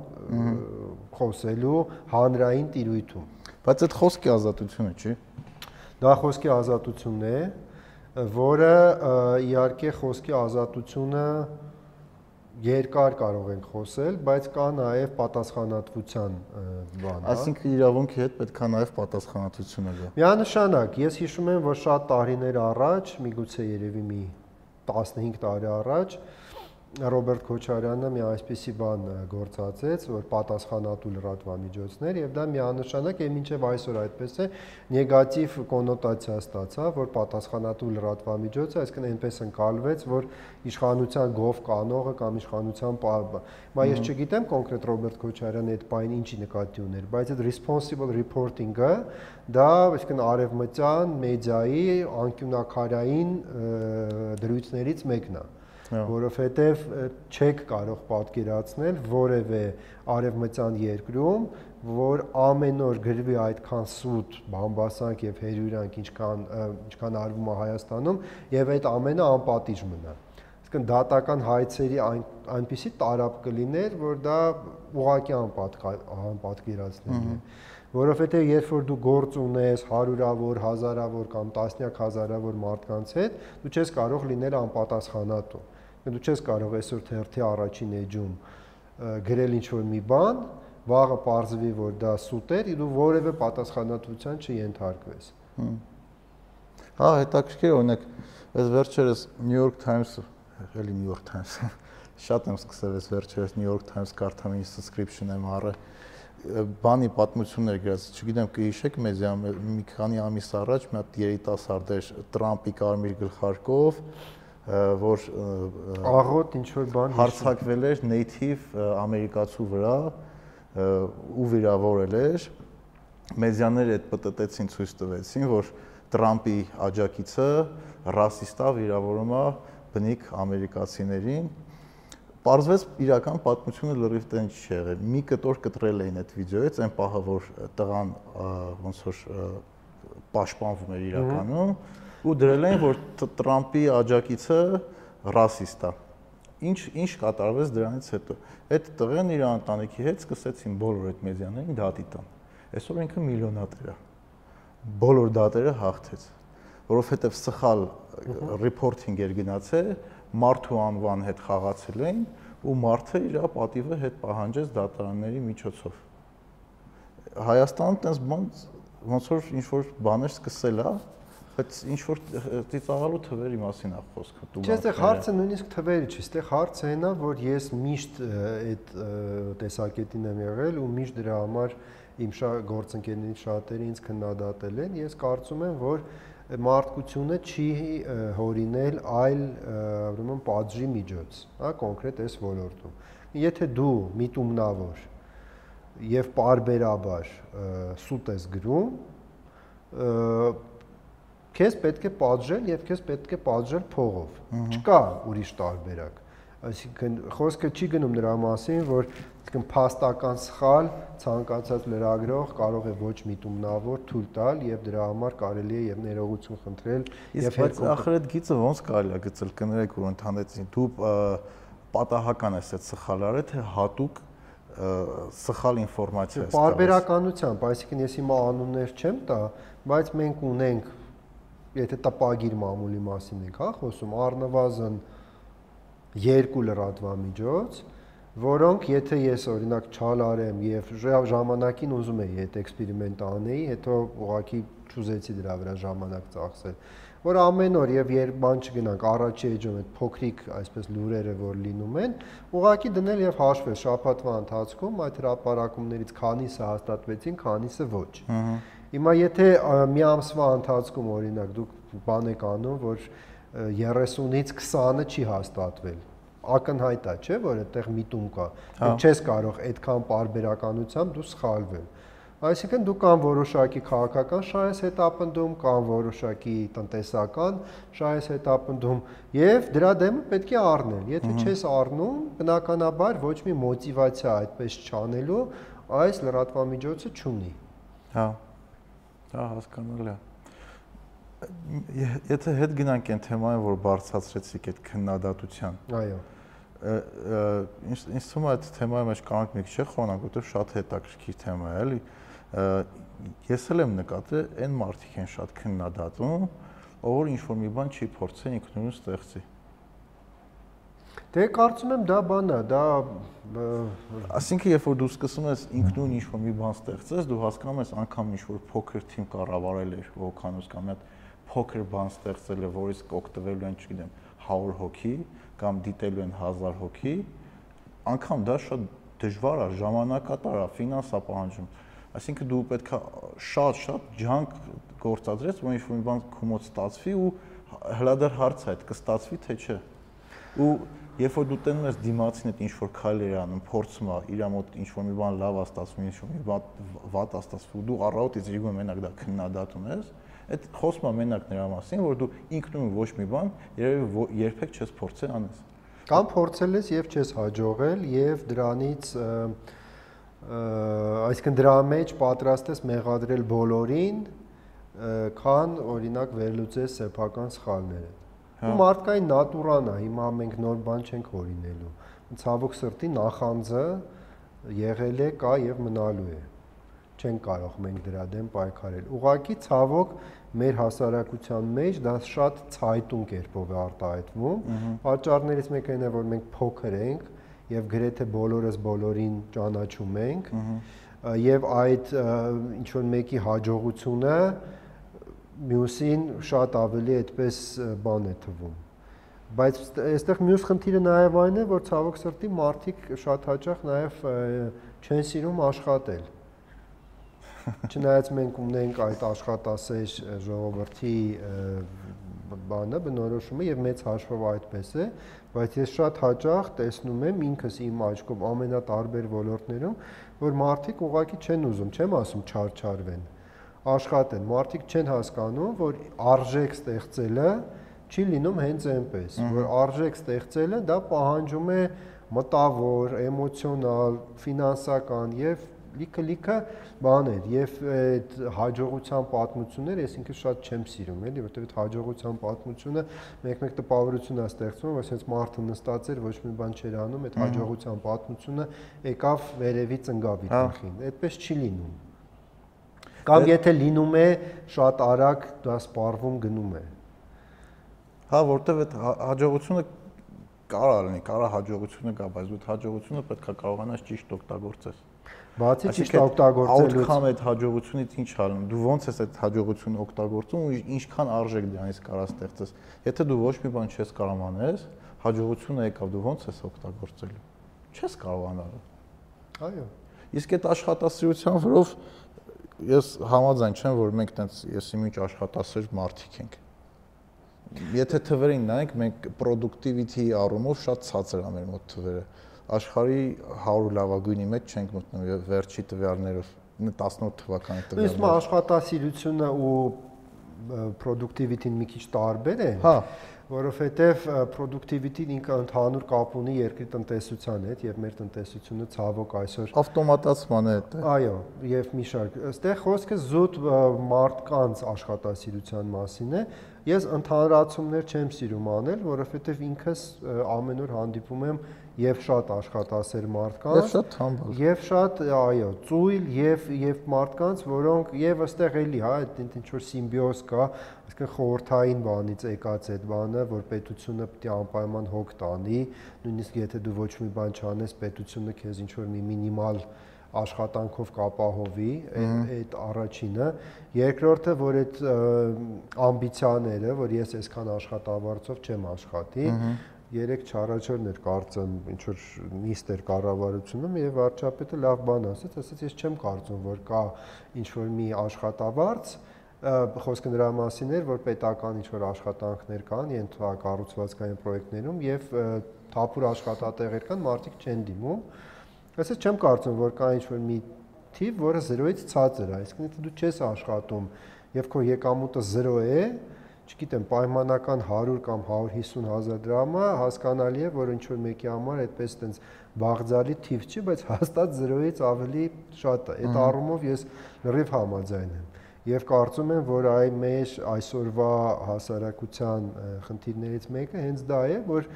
խոսելու հանրային տիրույթում։ Բայց այդ խոսքի ազատությունը չի։ Դա խոսքի ազատությունն է, որը իհարկե խոսքի ազատությունը երկար կարող ենք խոսել, բայց կա նաև պատասխանատվության բան, հա։ Այսինքն իրավունքի հետ պետք է նաև պատասխանատվությունը գա։ Միանշանակ, ես հիշում եմ, որ շատ տարիներ առաջ, միգուցե երևի մի 15 տարի առաջ, Ռոբերտ Քոչարյանը մի այսպիսի բան գործածեց, որ պատասխանատու լրատվամիջոցներ եւ դա միանշանակ է մինչեւ այսօր այդպես է նեգատիվ կոնոտացիա ստացավ, որ պատասխանատու լրատվամիջոցը, այսինքն այնպես ընկալվեց, որ իշխանության գով կանողը կամ իշխանության պարբը։ Մա ես չգիտեմ կոնկրետ Ռոբերտ Քոչարյանը այդ բանը ինչի նկատի ուներ, բայց այդ responsible reporting-ը դա այսինքն արևմտյան մեդիայի անկյունակարային դրույթներից մեկն է որովհետև չեք կարող պատկերացնել որևէ արևմտյան երկրում, որ ամեն օր գրվի այդքան սուտ, բամբասանք եւ հերյուրանք, ինչքան ինչքան արվում է Հայաստանում, եւ այդ ամենը անպատիժ մնա։ Իսկն դատական հայցերի այն այնպիսի տարապ կլիներ, որ դա ուղղակի անպատկերացնել է որովհետև երբ որ դու գործ ունես հարյուրավոր, հազարավոր կամ տասնյակ հազարավոր մարդկանց հետ, դու չես կարող լինել անպատասխանատու դու չես կարող այսօր թերթի առաջին էջում գրել ինչ-որ մի բան, վաղը parzvi, որ դա սուտ էր, դու որևէ պատասխանատվության չենթարկվես։ Հա, հետաքրքիր օրինակ, այս վերջերս New York Times, էլի New York Times, շատ եմ սկսել այս վերջերս New York Times կարդամ ինչ subscription եմ առել բանի պատմություններ գրած, չգիտեմ կհիշեք մեզ մի քանի ամիս առաջ մի հատ երիտասարդ էր Տրամպի կարմիր գլխարկով, որ աղոտ ինչ որ բան հարցակվել էր native ամերիկացու վրա ու վիրավորել էր մեդիաները այդ պտտեցին ցույց տվեցին որ Տրամպի աջակիցը ռասիստա վիրավորում է բնիկ ամերիկացիներին Պարզվեց իրական պատմությունը լրիվ տեն չի եղել։ Մի կտոր կտրել էին այդ վիդեոից, այն պահը որ տղան ոնց որ պաշտպանվում էր իրականում, ու դրել են որ Տրամպի աջակիցը ռասիստ է։ Ինչ ինչ կատարվեց դրանից հետո։ Այդ տղեն իր ընտանիքի հետ սկսեցին բոլոր այդ մեդիաներին դատի տան։ Այսօր ինքը միլիոնատեր է։ Բոլոր դատերը հաղթեց, որովհետև սխալ ռիփորթինգ էր գնացել, մարդու անվան հետ խաղացել էին ու մարդը իր պատիվը հետ պահանջեց դատարանների միջոցով։ Հայաստանում տես բան ոնց որ ինչ որ բաներ սկսել է, բայց ինչ որ ծիծաղալու թվերի մասին է խոսքը դու Չէ, այստեղ հարցը նույնիսկ թվերի չի, այստեղ հարցը այն է, որ ես միշտ այդ տեսակետին եմ եղել ու միշտ դրա համար իմ գործընկերներից շատերը ինձ քննադատել են։ Ես կարծում եմ, որ մարդկությունը չի հորինել այլ ուրեմն պատժի միջոց, հա, կոնկրետ այս ոլորտում։ Եթե դու միտումնավոր եւ parberabar սուտ ես գրում, քեզ պետք է պատժել եւ քեզ պետք է պատժել փողով։ Չկա ուրիշ տարբերակ։ Այսինքն խոսքը չի գնում նրա մասին, որ այսինքն փաստական սխալ ցանկացած լրագրող կարող է ոչ միտումնավոր թույլ տալ եւ դրա համար կարելի է եւ ներողություն խնդրել եւ հետ ախր այդ գիծը ոնց կարելի է գծել կներեք որ ընդհանեցին դու պատահական ես այդ սխալարը թե հատուկ սխալ ինֆորմացիա ես։ Բարբերականությամբ, այսինքն ես հիմա անուններ չեմ տա, բայց մենք ունենք եթե տպագիր մամուլի մասին ենք, հա, խոսում առնվազն երկու լրատվամիջոց, որոնք եթե ես օրինակ չալարեմ եւ ժամանակին ուզում եի այդ էքսպերիմենտը անեի, հետո ուղղակի ճուզեցի դրա վրա ժամանակ ծախսել որ ամեն օր եւ երբ բան չգնանք առաջի էջում այդ փոքրիկ այսպես լուրերը որ լինում են, ուղղակի դնել եւ հաշվել շաբաթվա ընթացքում այդ հրապարակումներից քանիսը հաստատվեցին, քանիսը ոչ։ Ահա Հիմա եթե մի ամսվա ընթացքում օրինակ դուք բան եք անում, որ 30-ից 20-ը չի հաստատվել, ակնհայտ է, չէ, որ այդտեղ միտում կա։ Դու հա։ չես կարող այդքան parberakanությամբ դու սխալվել։ Այսինքն դու կան որոշակի քաղաքական շահ ես հետապնդում, կան որոշակի տնտեսական շահ ես հետապնդում եւ դրա դեմը պետք է առնել։ Եթե չես առնում, բնականաբար ոչ մի մոտիվացիա այդպես չանելու այս լրատվամիջոցը չունի։ Հա։ Դա հասկանալի է։ Եթե հետ գնանք այն թեմային, որ բարձրացրեցիք այդ քննադատության։ Այո ինձ թվում է այդ թեմայի մեջ կարող ենք մի քիչ խոնանք, որովհետև շատ հետաքրքիր թեմա է, էլի։ Ես էլ եմ նկատել, այն մարդիկ են շատ քննադատում, ով ինչ որ մի բան չի փորձեն ինքնուրույն ստեղծի։ Դե կարծում եմ դա բան է, դա Այսինքն երբ որ դու սկսում ես ինքնուրույն ինչ որ մի բան ստեղծես, դու հասկանում ես անգամ ինչ որ փոքր թիմ կառավարել էր հոկանոց կամ հատ փոքր բան ստեղծել է, որից կօգտվելու են, չգիտեմ, 100 հոգի, կամ դիտելու են 1000 հոգի, անգամ դա շատ դժվար է, ժամանակատար է, ֆինանսա պահանջում։ Այսինքն դու պետքա շատ-շատ ջանք գործադրես, որ ինչ-որ մի բան քումոց ստացվի ու հլադար հարց է, այդ կստացվի թե չէ։ Ու երբ որ դու տենում ես դիմացին այդ ինչ-որ քայլեր անում, փորձում է իր մոտ ինչ-որ մի բան լավ է ստացվում, ինչ-որ մի բան վատ է ստացվում, դու առավոտից ջիգում մենակ դա քննադատում ես, Այդ խոսքը մենակ նրա մասին, որ դու ինքնուրույն ոչ մի բան երևի երբեք չես փորձել անես։ Կամ փորձել ես եւ չես հաջողել եւ դրանից այսինքն դրա մեջ պատրաստ ես մեղադրել բոլորին, քան օրինակ վերլուծես սեփական սխալները։ Ու հա։ մարդկային նատուրան է, հիմա մենք նոր բան չենք օրինելու։ Ցավոք սրտի նախանձը եղել է, կա եւ մնալու է չեն կարող մենք դրա դեմ պայքարել։ Ուղղակի ցավոք մեր հասարակության մեջ դա շատ ցայտուն կերպով է արտահայտվում։ Պատճառներից մեկը այն է, որ մենք փոքր ենք եւ գրեթե բոլորս բոլորին ճանաչում ենք եւ այդ ինչ որ մեկի հաջողությունը մյուսին շատ ավելի այդպես բան է թվում բայց այստեղ մյուս խնդիրը նաև այն է որ ցավոք սրտի մարդիկ շատ հաճախ նաև չեն սիրում աշխատել Չնայած մենք ունենք այդ աշխատասեր ժողովրդի բանը բնորոշումը եւ մեծ հաշվով այդպես է, բայց ես շատ հաճախ տեսնում եմ ինքս իմ աչքով ամենատարբեր ոլորտներում, որ մարդիկ ուղղակի չեն ուզում, չեմ ասում չարչարվեն, աշխատեն։ Մարդիկ չեն հասկանում, որ արժեք ստեղծելը չի լինում հենց այնպես, որ արժեք ստեղծելը դա պահանջում է մտավոր, էմոցիոնալ, ֆինանսական եւ լիքը-լիքը բաներ եւ այդ հաջողության պատմությունները ես ինքս շատ չեմ սիրում, էլի, որտեղ այդ հաջողության պատմությունը մեկ-մեկ տպավորություն է ստեղծում, որ sense մարդը նստած էր, ոչ մի բան չէր անում, այդ հաջողության պատմությունը եկավ վերևի ծնգավի տխին։ Այդպես չի լինում։ Կամ եթե լինում է, շատ արագ դա սպառվում գնում է։ Հա, որտեվ այդ հաջողությունը կարա լինի, կարա հաջողությունը կա, բայց դու հաջողությունը պետք է կարողանաս ճիշտ օգտագործես։ Բացի ճիշտ օգտագործելուց, outcome այդ հաջողությունից ինչ հալում։ Դու ո՞նց ես այդ հաջողությունը օգտագործում ու ինչքան արժեք դրանից կարա ստեղծես։ Եթե դու ոչ մի բան չես կարող անես, հաջողությունը եկավ, դու ո՞նց ես օգտագործելու։ Չես կարողանալ։ Այո։ Իսկ այդ աշխատասիրության վրով ես համաձայն չեմ, որ մենք տենց եսի միջ աշխատասեր մարդիկ ենք։ Եթե թվերին նայենք, մենք productivity առումով շատ ցածր է մեր մոտ թվերը աշխարհի 100 լավագույնի մեջ չենք մտնում եւ վերջի տվյալներով 18 թվականի տվյալներով։ Իսկ աշխատասիրությունը ու productivity-ն մի քիչ տարբեր են։ Հա որովհետև productivity-ն ինքը ընդհանուր կապ ունի երկրի տնտեսության հետ եւ մեր տնտեսությունը ցավոք այսօր ավտոմատացման է դա։ Այո, եւ մի շարք։ Այստեղ խոսքը զուտ մարդկանց աշխատասիրության մասին է։ Ես ընդհանրացումներ չեմ սիրում անել, որովհետև ինքս ամեն օր հանդիպում եմ եւ շատ աշխատասեր մարդկանց եւ շատ համբալ եւ շատ այո ծույլ եւ եւ մարդկանց որոնք եւ ըստեղ էլի հա այդ ինչ որ սիմբիոզ կա այսինքն խորթային բանից եկած այդ բանը որ պետությունը պետք է անպայման հոգ տանի նույնիսկ եթե դու ոչ մի բան չանես պետությունը քեզ ինչ որ մի մինիմալ աշխատանքով կապահովի այդ առաջինը երկրորդը որ այդ ամբիցիաները որ ես այսքան աշխատավարձով չեմ աշխատի երեք չառաջորներ կարծեմ ինչ որ նիստ էր կառավարությունում եւ վարչապետը լավ բան ասաց, ասաց ես չեմ կարծում որ կա ինչ որ մի աշխատավարձ խոսքը նրա մասին էր, որ պետական ինչ որ աշխատանքներ կան ենթակառուցվածքային պրոյեկտներում եւ թափուր աշխատատեղեր կան, մարդիկ չեն դիմում։ Այսինքն չեմ կարծում, որ կա ինչ որ մի թիվ, որը 0-ից ցածր է, այսինքն եթե դու չես աշխատում եւ քո եկամուտը 0 է, չգիտեմ, պայմանական 100 կամ 150 հազար դրամը հասկանալի է, որ ինչ որ մեկի համար այդպես տենց բաղձալի թիվ չի, բայց հաստատ 0-ից ավելի շատ է։ Այդ առումով ես լրիվ համաձայն եմ եւ կարծում եմ, որ այ մեր այսօրվա հասարակության խնդիրներից մեկը հենց դա է, որ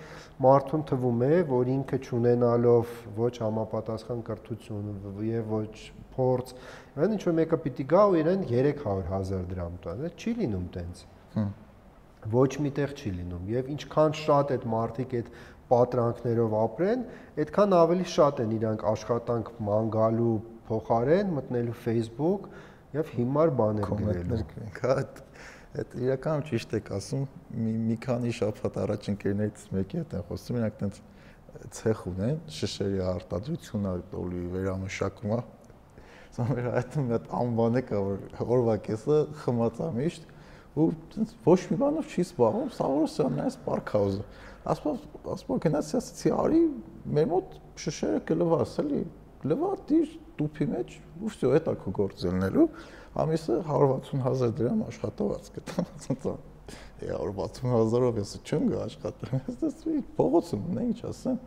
մարդուն թվում է, որ ինքը ճանենալով ոչ համապատասխան կրթություն եւ ոչ փորձ, այն ինչ որ մեկը պիտի գա ու իրեն 300.000 դրամ տա, դա չի լինում տենց։ Ոչ միտեղ չի լինում եւ ինչքան շատ այդ մարդիկ այդ պատրանքներով ապրեն, այդքան ավելի շատ են իրանք աշխատանք ման գալու փոխարեն մտնելու Facebook եւ հիմար բաներ գրելու։ Հա այդ իրականում ճիշտ եք ասում մի մի քանի շաբաթ առաջ ընկերներից մեկի հետ են խոսում իրանք տենց ցեխ ունեն շշերի արտադրությունն է տոլի վերամշակումը սամեր այդ մի հատ անվան է կա որ օրվա կեսը խմածա միշտ ու ոչ մի բանով չի զբաղվում, Սավորոսյանն է Սպարքաուզը։ Ասպով, ասպով գնաց ասացի, արի մեր մոտ շշերը կլվաս, էլի, լվա դիր դուփի մեջ, ու վсё, էտա քո գործելնելու, ամիսը 160000 դրամ աշխատված կտա, ասացա։ Է 160000-ով ես չեմ գա աշխատել, ես դու «Դե, փողոցում նա ինչ ասեմ։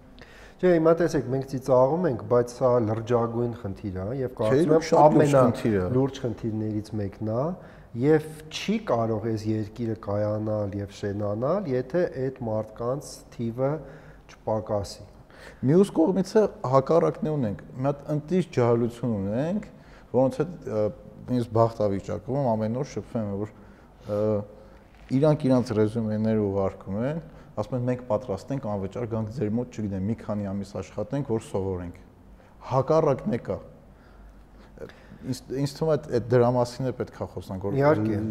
Չէ, հիմա տեսեք, մենք ծիծաղում ենք, բայց սա լրջագույն խնդիր է եւ կարծում եմ ամենա լուրջ խնդիրներից մեկն է եւ չի կարող այս երկիրը կայանալ եւ շենանալ, եթե այդ մարդկանց թիվը չպակասի։ Մյուս կողմից է հակառակն է ունենք։ Մի հատ ընտիր ջահելություն ունենք, որոնց հետ ինձ բախտավիճակում ամեն օր շփվում եմ, որ իրանք իրանք ռեզումեները ուղարկում են, ասում են մենք պատրաստ ենք անվճար գանք ձեր մոտ, չգիտեմ, մի քանի ամիս աշխատենք, որ սովորենք։ Հակառակն է կա ինձ թվում է այդ դրա մասին է պետքա խոսանք որ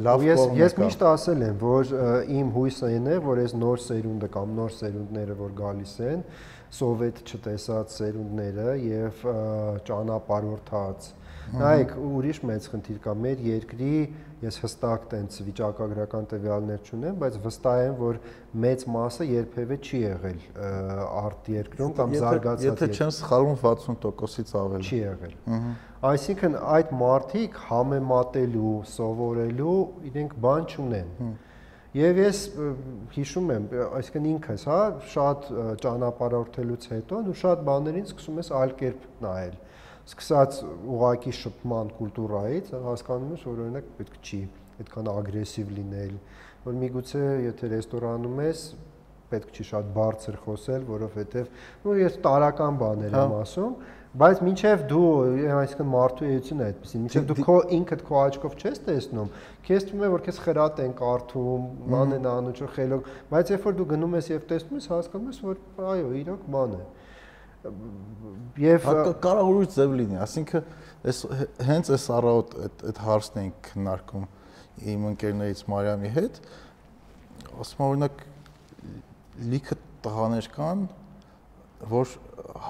լավ ես ես միշտ ասել եմ որ իմ հույսը այն է որ այս նոր սերունդը կամ նոր սերունդները որ գալիս են սովետ չտեսած սերունդները եւ ճանապարհորդած նայեք ուրիշ մեծ խնդիր կա մեր երկրի ես հստակ տենց վիճակագրական տվյալներ չունեմ բայց վստահ եմ որ մեծ մասը երբևէ չի եղել արտ երկրում կամ զարգացած եթե չեմ սխալվում 60%-ից ավել չի եղել այսինքն այդ մարտիկ համեմատելու սովորելու իրենք բան չունեն Եվ ես հիշում եմ, այսինքն ինքս, հա, շատ ճանապարհորդելուց հետո ու շատ բաներին սկսում ես այլ կերպ նայել։ Սկսած ուղակի շփման կուլտուրայից հասկանում ես, որ օրինակ պետք չի այդքան ագրեսիվ լինել, որ միգուցե եթե ռեստորանում ես, պետք չի շատ բարձր խոսել, որովհետև նո ես տարական բաներ եմ հա։ ասում, Բայց մինչև դու, այսինքն մարդու էությունը այդպեսին, մինչև դու քո ինքդ քո աչքով չես տեսնում, քեզ թվում է որ քեզ խրատ են կարդում, ման են անում, չէ՞ խելոք, բայց երբ որ դու գնում ես եւ տեսնում ես, հասկանում ես, որ այո, իրոք ման է։ Եվ կարող ուրիշ ձև լինի, ասինքն այս հենց այս առավոտ այդ այդ հարցն ենք քննարկում իմ ընկերներից Մարիամի հետ, ասում օրինակ լիքը տղաներ կան, որ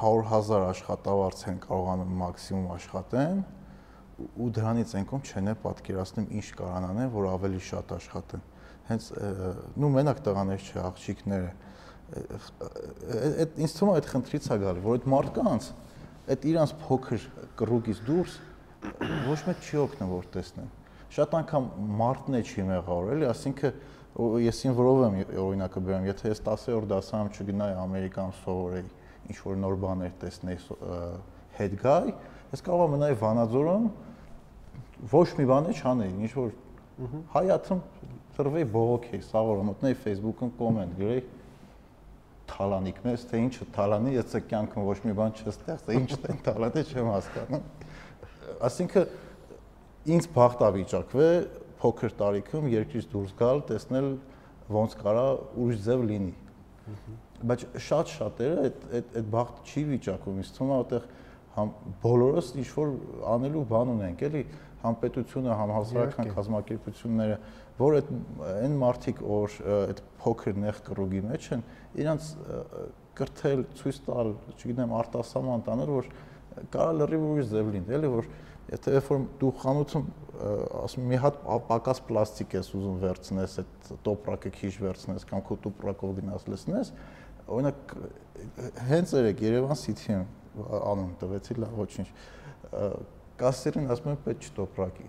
100.000 աշխատավարձ են կարողանում մաքսիմում աշխատեն ու դրանից ենքում չեն է պատկերացնում ինչ կարան անեն, որ ավելի շատ աշխատեն։ Հենց նու մենակ տղաներ չէ, աղջիկները։ Այդ ինձ թվում է այդ խնդրից է գալի, որ այդ մարդկանց այդ իրանց փոքր կռուկից դուրս ոչ մեկ չի օգնում որ տեսնեն։ Շատ անգամ մարդն է չի մեղավոր, էլի, ասինքն ես ին որով եմ օրինակը բերեմ, եթե ես 10-րդ դասարանում չգնայի Ամերիկան սովորեի, ինչ որ նոր բաներ տեսնեի հետ գայ, ես կարող եմ մնալ Վանաձորում ոչ մի բան չանեի, ինչ որ հայաթում ծրվեի բողոքեի, սաղորը մտնեի Facebook-ում կոմենտ գրեի թալանիկ մեզ, թե ինչը թալանի, ես կյանքում ոչ մի բան չստեղծ, ինչ տեն թալանի չեմ հասկանում։ Այսինքն ինձ բախտավիճակվե փոքր տարիքում երկրից դուրս գալ, տեսնել ոնց կարա ուրիշ ձև լինի բայց շատ շատերը այդ այդ այդ բախտ չի վիճակում ինձ թվում է այդտեղ համ բոլորս ինչ որ անելու բան ունենք էլի համ պետությունը համ հասարակական կազմակերպությունները որ այդ այն մարդիկ որ այդ փոքր նեղ կռուգի մեջ են իրանց կրթել ցույց տալ չգիտեմ արտասահման տանել որ կարա լրիվ ուրիշ ձև լինի էլի որ եթե երբ որ դու խանութում ասում մի հատ պակաս պլաստիկ ես ուզում վերցնես այդ տոպրակը քիչ վերցնես կամ քո տոպրակով գնաս լցնես օրինակ հենց երեք Երևան City-ում անում տվեցի լավ ոչինչ կասերին ասում եմ պետք չի տոպրակի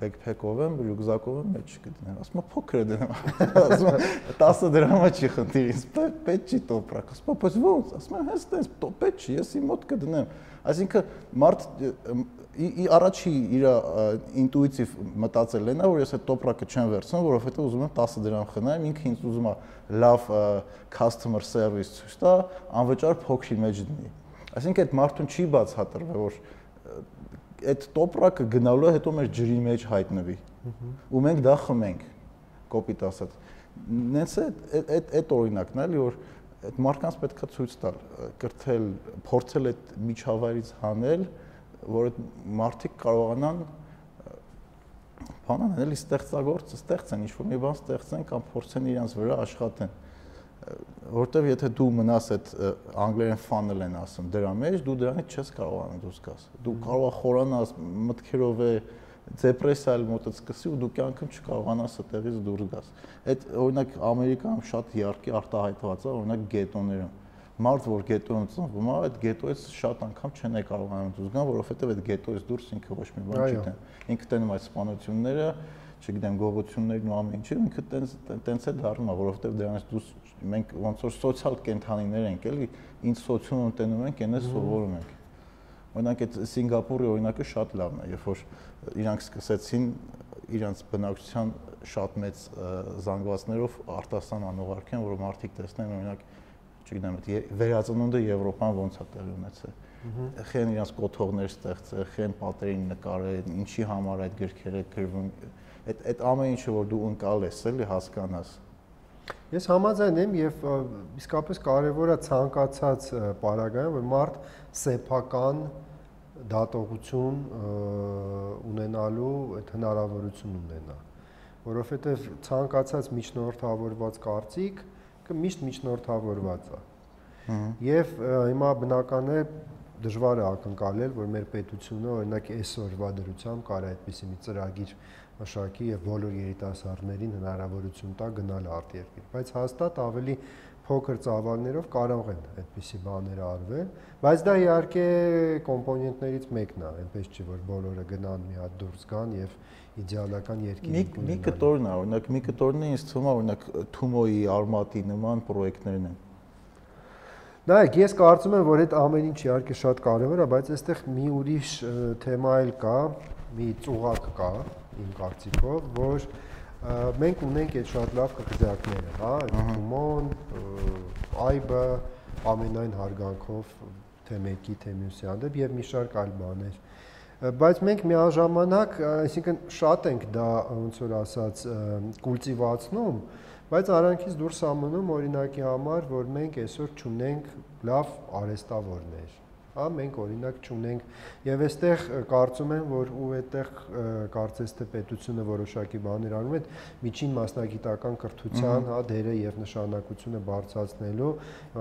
բեքփեքով եմ, ռյուկզակով եմ, մեջ չգտնեմ։ Ասում եմ փոքր է դնում։ Ասում եմ 10 դրամա չի խնդիր, ինձ պետք չի տոպրակ։ Ասում եմ բայց ո՞նց։ Ասում եմ հենց տես պետք չի, ես իմ մոտ կդնեմ։ Այսինքն մարդ ի առաջի իր ինտուիտիվ մտածելն է, որ ես այդ տոպրակը չեմ վերցնում, որովհետեւ ուզում եմ 10 դրամ խնայեմ, ինքը ինձ ուզում է լավ customer service ցույց տա, անվճար փոքրի մեջ դնի։ Այսինքն այդ մարդուն չի բացատրվել, որ այդ տոպրակը գնալու հետո մեր ջրի մեջ հայտնվի։ Ու մենք դա խմենք, կոպիտ ասած։ Նենց է այդ այդ օրինակն էլի որ այդ մարդկանց պետքա ցույց տալ, կրթել, փորձել այդ միջավայրից հանել, որ այդ մարդիկ կարողանան բանան էլի ստեղծագործ ստեղծեն, ինչ որ մի բան ստեղծեն կամ փորձեն իրancs վրա աշխատեն որտեվ եթե դու մնաս այդ անգլերեն funnel են ասում դրա մեջ դու դրանից չես կարողանա դուրս գաս դու կարող ես խորանաս մտքերով է դեպրեսիալ մոտից սկսի ու դու կյանքում չկարողանաս այդտեղից դուրս գաս այդ օրինակ ամերիկայում շատ իարքի արտահայտված է օրինակ գետոներում մարդ որ գետոյում ծնվում է այդ գետոյից շատ անգամ չեն կարողանում դուրս գան որովհետև այդ գետոյից դուրս ինքը ոչ մի բան չի տեն ինքը տենում այդ սպանությունները չգիտեմ գողություններն ու ամեն ինչը ինքը տենց տենց է դառնում, որովհետև դրանից դուրս մենք ոնց որ սոցիալ կենթանիներ ենք, էլի ինչ սոցիում տենում ենք, այնպես սովորում ենք։ Օրինակ այդ Սինգապուրի օրինակը շատ լավն է, երբ որ իրանք սկսեցին իրանց բնակչության շատ մեծ զանգվածներով արտասան անուղարկեն, որ մարդիկ տեսնեն օրինակ չգիտեմ, այդ վերածնունդը Եվրոպան ոնց է տեղի ունեցել խեն իրանց կոթողներ ստեղծել, խեն պատերին նկարել, ինչի համար այդ գրքերը գրվում, այդ այդ ամեն ինչը որ դու ընկալ ես, էլի հասկանաս։ Ես համաձայն եմ եւ իսկապես կարեւոր է ցանկացած պարագայում, որ մարդ սեփական դատողություն ունենալու այդ հնարավորություն ունենա, որովհետեւ ցանկացած միջնորդավորված կարծիք միշտ միջնորդավորված է։ Եվ հիմա բնական է դժվար է ակնկալել, որ մեր պետությունը օրինակ այսօրվա դրությամբ կարա այդպիսի մի ծրագիր մշակի եւ բոլոր երիտասարդներին հնարավորություն տա գնալ արտերկիր, բայց հաստատ ավելի փոքր ծավալներով կարող են այդպիսի բաներ արվել, բայց դա իհարկե կոմպոնենտներից մեկն է, այնպես չէ որ բոլորը գնան մի հատ դուրս գան եւ իդեալական երկիր մի մի կտորն է, օրինակ մի կտորն է ինձ թվում է օրինակ Թումոյի, Արմատի նման պրոյեկտներն են Նայեք, ես կարծում եմ, որ այդ ամեն ինչ իհարկե շատ կարևոր է, բայց այստեղ մի ուրիշ թեմա էլ կա, մի ծուղակ կա, իմ կարծիքով, որ մենք ունենք այդ շատ լավ կղզյակները, հա, Թումոն, Այբը, ամենայն հարգանքով թե մեկի, թե մյուսի հանդեպ եւ մի շարք այլ բաներ բայց մենք միաժամանակ, այսինքն շատ ենք դա ոնց որ ասած կուլտիվացնում, Բայց արանքից դուրս ամնում օրինակի համար, որ մենք այսօր ճունենք լավ արեստավորներ հա մենք օրինակ ճունենք եւ այստեղ կարծում եմ որ ու այդտեղ կարծես թե պետությունը որոշակի բաներ անում է միջին մասնագիտական կրթության հա դերը եւ նշանակությունը բարձրացնելու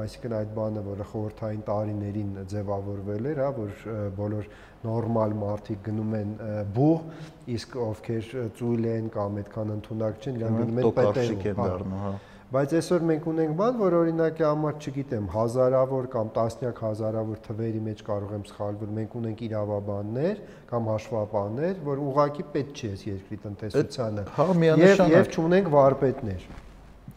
այսինքն այդ բանը որը խորթային տարիներին ձևավորվել էր հա որ բոլոր նորմալ մարդիկ գնում են բուհ իսկ ովքեր ծույլ են կամ այդքան ընդունակ չեն իրենք գնում են պետերում հա Բայց այսօր մենք ունենք բան, որ օրինակի համար, չգիտեմ, հազարավոր կամ տասնյակ հազարավոր թվերի մեջ կարող եմ սխալվել, մենք ունենք իրավաբաններ կամ հաշվապաններ, որ ուղակի պետք չի այս երկրի տնտեսությանը։ Հա, միանշանակ։ Եվ չունենք վարպետներ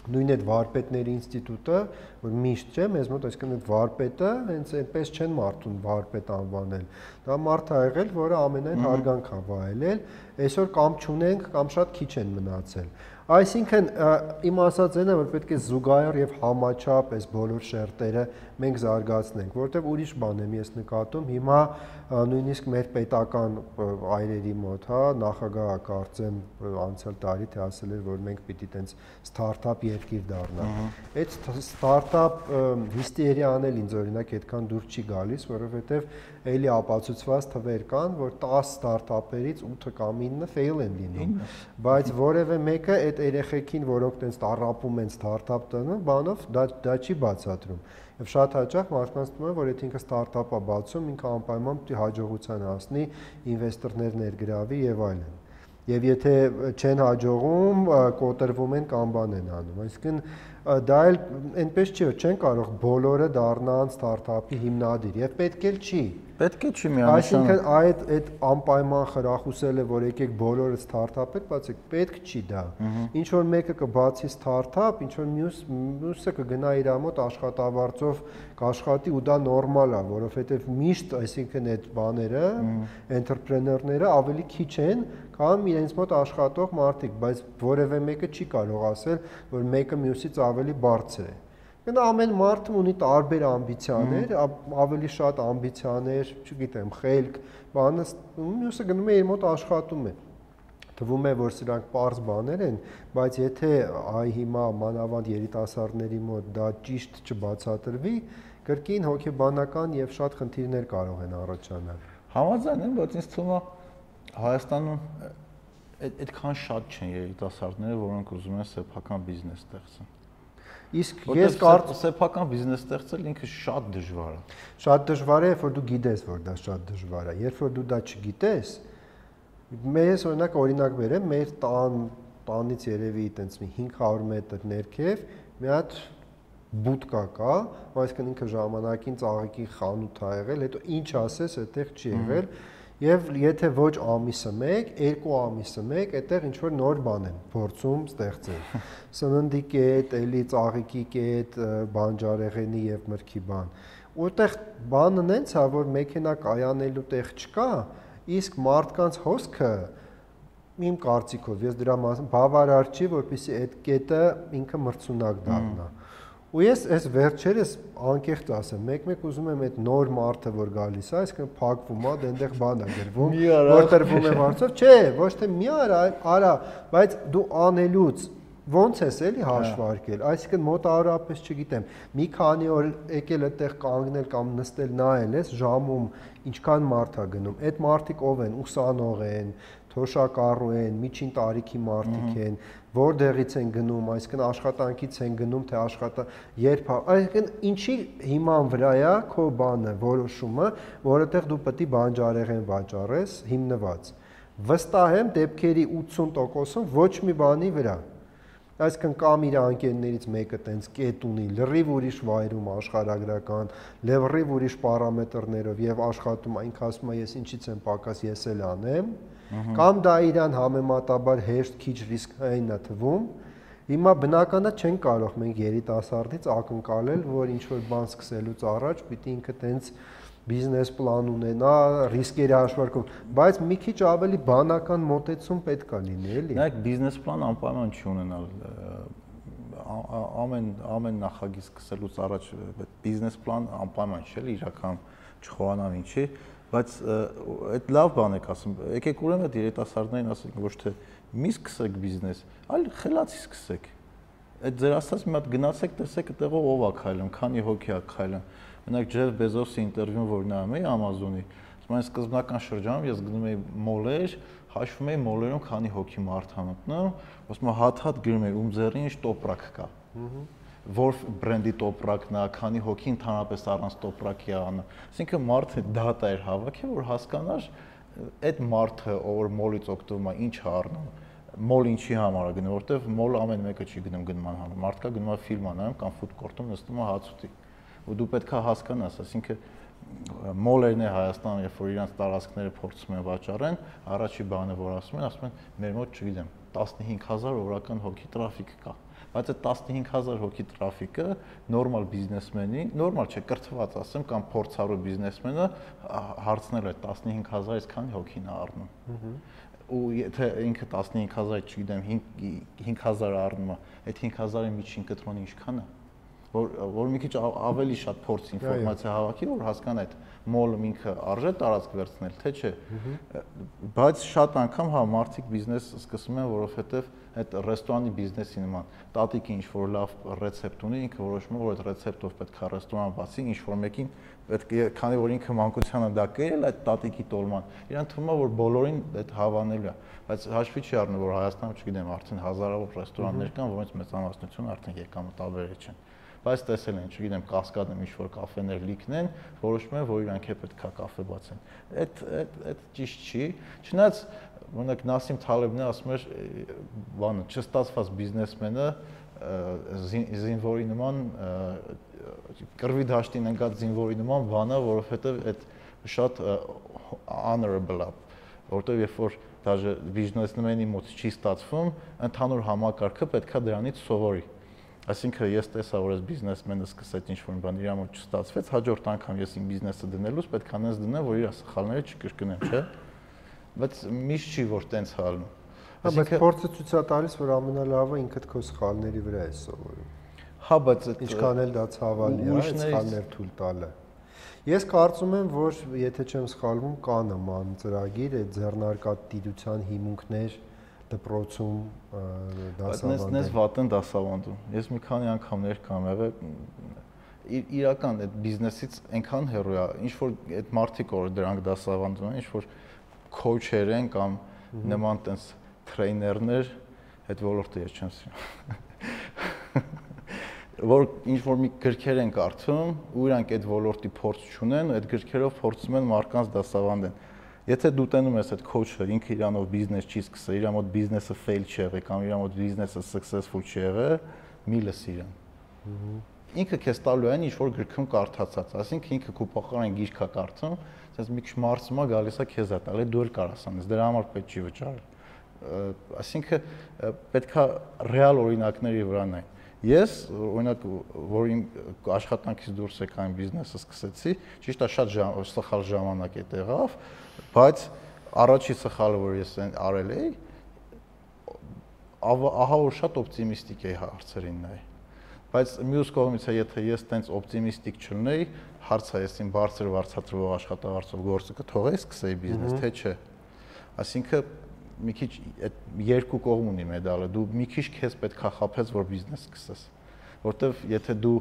նույն այդ վարպետների ինստիտուտը, որ միշտ չէ, մեզ մոտ այսինքն այդ վարպետը հենց այնպես չեն մարդուն վարպետ անվանել։ Դա մարդ ա եղել, որը ամենայն հարգանք ա վայելել, այսօր կամ չունենք, կամ շատ քիչ են մնացել։ Այսինքն իմ ասածն է, որ պետք է զուգահեռ եւ համաչափ այս բոլոր շերտերը մենք զարգացնենք, որովհետեւ ուրիշ բան եմ ես նկատում, հիմա նույնիսկ մեր պետական այրերի մոտ, հա, նախագահը կարծեմ անցյալ տարի թե ասել էր, որ մենք պիտի տենց ստարտափ երկիր դառնանք։ Այդ ստարտափ հիստերիան էլ ինձ օրինակ այդքան դուր չի գալիս, որովհետեւ էլի ապացուցված թվեր կան, որ 10 ստարտափերից 8-ը կամ 9-ը fail են լինում, բայց որևէ մեկը այդ երեխեքին, որոնք տենց տարապում են ստարտափ տնը, բանով դա դա չի բացատրում։ Եվ շատ հաճախ մարդկանց թվում է, որ եթե ինքը ստարտափ է բացում, ինքը անպայման պիտի հաջողության հասնի, ինվեստորներ ներգրավի եւ այլն եւ եթե չեն հաջողում, կոտրվում են կամ բան են անում։ Այսինքն դա էլ այնպես չի, որ չեն կարող բոլորը դառնան ստարտափի հիմնադիր եւ պետք էլ չի։ Պետք է չի միանշան։ Այսինքն այդ այդ անպայման խրախուսելը, որ եկեք բոլորը ստարտափ եք բացեք, պետք չի դա։ Ինչ որ մեկը կբացի ստարտափ, ինչ որ մյուս մյուսը կգնա իր մոտ աշխատավարձով կաշխատի ու դա նորմալ է, որովհետև միշտ, այսինքն այդ բաները, ընտրեպրեներները ավելի քիչ են, քան իրենց մոտ աշխատող մարդիկ, բայց որևէ մեկը չի կարող ասել, որ մեկը մյուսից ավելի բարձր է։ Գնա ամեն մարդ ունի տարբեր ամբիցիաներ, ավելի շատ ամբիցիաներ, չգիտեմ, խելք, բանը մյուսը գնում է իր մոտ աշխատում է թվում է որ սրանք པարզ բաներ են, բայց եթե այ հիմա մանավանդ երիտասարդների մոտ դա ճիշտ չբացատրվի, կրկին հոգեբանական եւ շատ խնդիրներ կարող են առաջանալ։ Համաձայն եմ, բայց ինձ թվում է Հայաստանում այդ այդքան շատ չեն երիտասարդները, որոնք ուզում են սեփական բիզնես ստեղծեն։ Իսկ ես կարծում սեփական բիզնես ստեղծել ինքը շատ դժվար է։ Շատ դժվար է, երբ որ դու գիտես, որ դա շատ դժվար է։ Երբ որ դու դա չգիտես, Մեզ օրինակ օրինակ բերեմ, մեր տան տանից երևի այտենց մի 500 մետր ներքև մի հատ բուտկա կա, այսինքն ինքը ժամանակին ծաղիկի խանութ ա եղել, հետո ինչ ասես, այդտեղ չի եղել։ Եվ եթե ոչ ամիսը 1, 2 ամիսը 1, այդտեղ ինչ որ նոր բան են փորձում ստեղծել։ Սննդի կետ, էլի ծաղիկի կետ, բանջարեղենի եւ մրգի բան։ Որտեղ բանը նենց է, որ մեքենա կայանելու տեղ չկա, իսկ մարդկանց հոսքը իմ կարծիքով ես դրա մասին բավարար չի, որպեսզի այդ կետը ինքը մրցունակ դառնա։ Ու ես այս վերջերս անկեղծ ասեմ, մեկ-մեկ ուզում եմ այդ նոր մարդը, որ գալիս է, այսինքն փակվում է, դենտեղ բան է գրվում, որ տրվում է հարցով, չէ, ոչ թե մի արա, արա, բայց դու անելուց ոնց ես էլի հաշվարկել, այսինքն մոտավորապես չգիտեմ, մի քանի օր եկել այդտեղ կանգնել կամ նստել նայել ես ժամում ինչքան մարդ է գնում։ Այդ մարդիկ ով են, ուսանող են, թոշակառու են, միջին տարիքի մարդիկ են, որտեղից են գնում, այսինքն աշխատանքից են գնում, թե աշխատա երբ, այսինքն ինչի հիման վրա է քո բանը, որոշումը, որովհետև դու պետք է բանջարեղեն վաճառես հիմնված։ Վստահ եմ դեպքերի 80%-ում ոչ մի բանի վրա Այսինքն կամ իր անկերներից մեկը տենց կետ ունի, լրիվ ուրիշ վայրում աշխարհագրական, լրիվ ուրիշ պարամետրներով եւ աշխատում, այնք ասում է ես ինչից եմ պակաս ես էլ անեմ, կամ դա իրան համեմատաբար հեշտ քիչ ռիսկային է թվում, Հիմա բնականա չեն կարող մենք երիտասարդից ակնկալել, որ ինչ որ բան սկսելուց առաջ պիտի ինքը տենց բիզնես պլան ունենա, ռիսկերի հաշվարկում, բայց մի քիչ ավելի բանական մոտեցում պետք է լինի, էլի։ Նայեք, բիզնես պլան անպայման չի ունենալ ամեն ամեն նախագիծ սկսելուց առաջ բիզնես պլան անպայման չէ, իրական չխորանամ ինչի, բայց այդ լավ բան եք ասում։ Եկեք ուրեմն երիտասարդներին ասենք ոչ թե մի սկսեք բիզնես, այլ խելացի սկսեք։ Այդ ձեր ասած մի հատ գնացեք, տեսեք այդտեղով ով է քայլում, քանի հոգի է քայլում Մենակ Ջեֆ Բեզոսի ինտերվյուն, որ նայում էի Amazon-ի, ասում են սկզբնական շրջանում ես գնում էի մոլեր, հաշվում էի մոլերում քանի հոգի մարդ է մտնում, ասում եմ հատ-հատ գրում էի ում ձեռին ինչ տոպրակ կա։ Որ բրենդի տոպրակն է, քանի հոգի ընդհանրապես առանց տոպրակի անը։ Այսինքն մարդը դատա էր հավաքել, որ հասկանար այդ մարդը, ով մոլից օգտվում է, ինչ է առնում մոլ ինչի համար է գնում, որտեվ մոլ ամեն մեկը չի գնում գնման համար։ Մարդկա գնում է ֆիլմ անայում կամ ֆուդ կորտում նստում է հաց ուտի ու դու պետքա հասկանաս, ասինքն մոլերն է Հայաստանը, երբ որ իրանց տարածքները փորձում են վաճառեն, առաջի բանը որ ասում են, ասում են մեր մոտ, չգիտեմ, 15000 օրական հոգի տրաֆիկ կա բայց այդ 15000 հոգի տրաֆիկը նորմալ բիզնեսմենին, նորմալ չէ, կրթված ասեմ, կամ փորձառու բիզնեսմենը հարցնել է 15000-ից քանի հոգին է առնում։ Ու եթե ինքը 15000, չգիտեմ, 5000 առնում է, այդ 5000-ի միջին կտրոնը ինչքան է որ որ մի քիչ ավելի շատ փորձ ինֆորմացիա հավաքի, որ հասկանա այդ մոլը ինքը արժե տարածք վերցնել, թե չէ։ Բայց շատ անգամ հա մարդիկ բիզնես սկսում են, որովհետև այդ ռեստորանի բիզնեսի նման տատիկը ինչ որ լավ ռեցեպտ ունի, ինքը որոշում է, որ այդ ռեցեպտով պետք է ռեստորան բացի, ինչ որ մեկին պետք է, քանի որ ինքը մանկությանը դա կերել այդ տատիկի տոլման, իրան թվում է, որ բոլորին այդ հավանելու է, բայց հաշվի չի առնում, որ Հայաստանում, չգիտեմ, արդեն հազարավոր ռեստորաններ կան, որոնց մեծամասնությունը արդեն եկամտաբեր չեն բայց տեսել են, չգիտեմ, կասկադում ինչ-որ կաֆեներ լիքնեն, որոշում են, որ իրանք է պետքա կաֆե բացեն։ Այդ այդ այդ ճիշտ չի։ Չնայած մենակ Նասիմ Թալեբն է ասում էր, բանը չստացված բիզնեսմենը զինվորի նման կրվի դաշտին ընկած զինվորի նման բանա, որովհետև այդ շատ honorable է, որտեղ երբ որ դաժե բիզնեսմենի մոտ չի ստացվում, ընդհանուր համակարգը պետքա դրանից սովորի։ Այսինքն ես տեսա, որ այս բիզնեսմենը սկսեց ինչ-որ բան իր մոտ չստացվեց, հաջորդ անգամ ես իմ բիզնեսը դնելուց պետք է անես դնեմ, որ իր սխալները չկրկնեմ, չէ՞։ Բայց միշտ չի որ տենց հալնում։ Հա, բայց փորձը ցույց է տալիս, որ ամենալավը ինքդ քո սխալների վրա է սովորում։ Հա, բայց ինչքան էլ դա ցավալի է, սխալներ թույլ տալը։ Ես կարծում եմ, որ եթե չեմ սխալվում, կա նման ծրագիր, այդ ձեռնարկատիրության հիմունքներ դպրոցում դասավանդել։ Բայց նես վատն դասավանդում։ Ես մի քանի անգամներ կամ եղել իրական այդ բիզնեսից այնքան հեռու է, ինչ որ այդ մարտիկ որ դրանք դասավանդում են, ինչ որ քոուչեր են կամ նման տես տրեյներներ, այդ ոլորտը ես չեմ սիրում որ ինչ որ մի գրքեր են կարդում ու իրանք այդ ոլորտի փորձ չունեն, այդ գրքերով փորձում են մարկանց դասավանդեն։ Եթե դու տենում ես այդ քոուչը, ինքը իրանով բիզնես չի սկսել, իր մոտ բիզնեսը fail չի եղել կամ իր մոտ բիզնեսը successful չի եղել, մի լս իրան։ Ինքը քեզ տալու են ինչ որ գրքում կարդացած, ասինքն ինքը քո փոխարեն գիրք է կարդում, ասես մի քիչ մարսումա գալիս է քեզ է տալի, դու էլ կարաս անես, դրա համար պետք չի վճարել։ Այսինքն պետքա ռեալ օրինակների վրա նայել Ես օրինակ որ իմ աշխատանքից դուրս եկա իմ բիզնեսը սկսեցի, ճիշտ է շատ ժամ, սխալ ժամանակ է տեղավ, բայց առաջի սխալը որ ես արել էի, ահա որ շատ օպտիմիստիկ էի հարցերին նայ։ Բայց մյուս կողմից է եթե ես տենց օպտիմիստիկ չլնեի, հարցը ես իմ բարձր վարձատրվող աշխատավարձով գործը կթողեի, սկսեի բիզնես, թե չէ։ Այսինքն մի քիչ այդ երկու կողմ ունի մեդալը։ Դու մի քիչ քեզ պետք է խափես, որ բիզնես սկսես։ Որտեվ եթե դու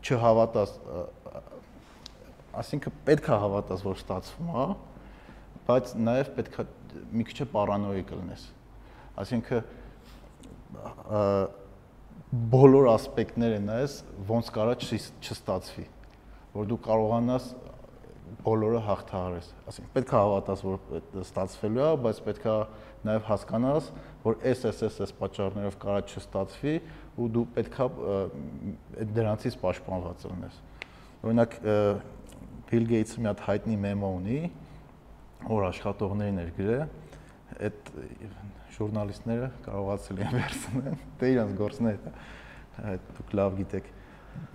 չհավատաս, ասինքն պետք է հավատաս, որ ստացվում է, բայց նաև պետք է մի քիչ պարանոիկ լինես։ Այսինքն բոլոր ասպեկտները նայես, ոնց կարա չստացվի, որ դու կարողանաս բոլորը հաղթահարես։ Այսինքն պետք է հավատաս, որ ստացվելու է, բայց պետք է նաև հասկանաս, որ այս այս այս այս պատճառներով կարա չստացվի ու դու պետք է այդ դրանցից պաշտպանված լինես։ Օրինակ Bill Gates-ը մի հատ հայտնի մեմո ունի, որ աշխատողներին էր գրել, այդ ժուրնալիստները կարողացել են վերցնել, դե իրանց գործն է դա։ Դուք լավ գիտեք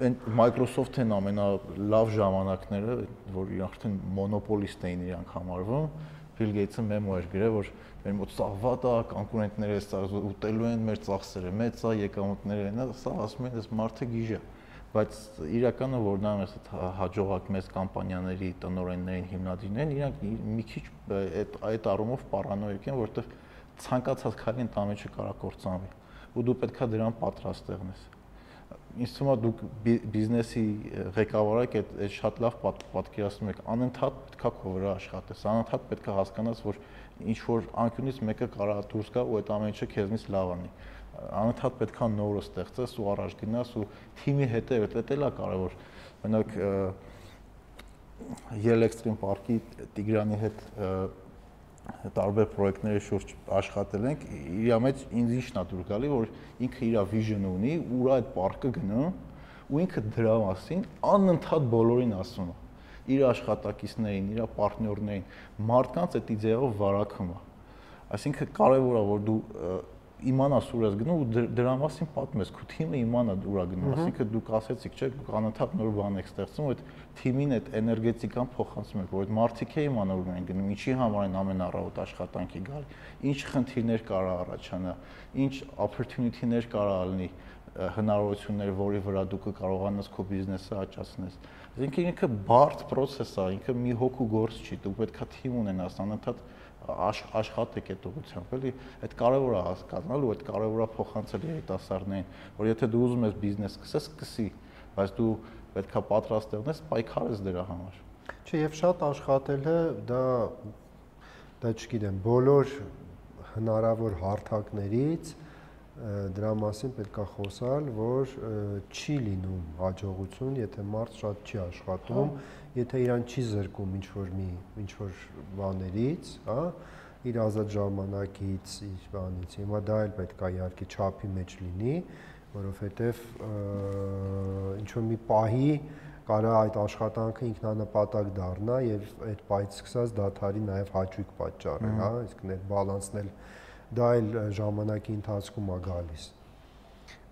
այն Microsoft-ն ամենալավ ժամանակները, որ արդեն մոնոպոլիստ էին իրանք համարվում, Bill Gates-ը մեմո էր գրել, որ մեր մոտ սա վատ է, կոնկուրենտները սա ուտելու են մեր ծախսերը, մեծ է, եկամուտները են, սա ասում են, այս մարդը գիժ է բայց իրականը որ նա մեզ հաջողակ մեծ կամպանիաների տնօրեններին հիմնադիրներն իրանք մի քիչ այդ այդ առումով պարանոիկ են որովհետև ցանկացած քայլի ընդամենը կարա կործանվի ու դու պետքա դրան պատրաստ եղնես ինձ թվում է դուք բիզնեսի ղեկավարակ այդ այդ շատ լավ պատկերացնում եք անընդհատ պետքա քո վրա աշխատես անընդհատ պետքա հասկանաս որ ինչ որ անկյունից մեկը կարա դուրս գա ու այդ ամեն ինչը քեզնից լավ անի անընդհատ պետքա նորը ստեղծես ու առաջ գնաս ու թիմի հետևել դա էլ է կարևոր մենակ Yell Extreme Park-ի Տիգրանի հետ տարբեր պրոյեկտների շուրջ աշխատել ենք, իր մեջ ինձ ինչն է դուր գալի, որ ինքը իր վիժնը ունի, ուր այդ պարկը գնում ու ինքը դրա մասին անընդհատ բոլորին ասում է իր աշխատակիցներին, իր պարտներներին, մարդկանց այդ իդեալով վարակում է։ Այսինքն կարևոր է որ դու իմանաս ուր ես գնում ու դրա մասին պատմես, քո թիմը իմանա ուր է գնում, ասինքն դուք ասեցիք, չէ, անընդհատ նոր բան եք ստեղծում, այդ թիմին այդ էներգետիկան փոխանցում եք, որ այդ մարդիկ է իմանա ուր են գնում, ինչի համար են ամենառավոտ աշխատանքի գալի, ինչ խնդիրներ կարա առաջանա, ինչ opportunity-ներ կարա լինի, հնարավորություններ, որի վրա դու կկարողանաս քո բիզնեսը աճացնես։ Այսինքն ինքը բարդ process է, ինքը մի հոգու գործ չի, դու պետքա թիմ ունենաս, անընդհատ աշխատեք այդ ուղղությամբ, էլի, այդ կարևոր է հասկանալ ու այդ կարևոր է փոխանցել երիտասարդներին, որ եթե դու ուզում ես բիզնես սկսես, սկսի, բայց դու պետքա պատրաստ եղնես, պայքարես դրա համար։ Չէ, եւ շատ աշխատելը դա դա չգիտեմ, բոլոր հնարավոր հարթակներից դրա մասին պետք է խոսալ, որ չի լինում հաջողություն, եթե մարդ շատ չի աշխատում, եթե իրան չի զրկում ինչ որ մի ինչ որ բաներից, հա, իր ազատ ժամանակից, իր բանից։ Հիմա դա էլ պետք է իհարկե չափի մեջ լինի, որովհետև ինչ որ մի պահի կարա այդ աշխատանքը ինքնանպատակ դառնա եւ այդ պայծ սկսած դաթարի նաեւ հաճույք պատճառել, հա, իսկ այդ բալանսն էլ դա էլ ժամանակի ընթացքում է գալիս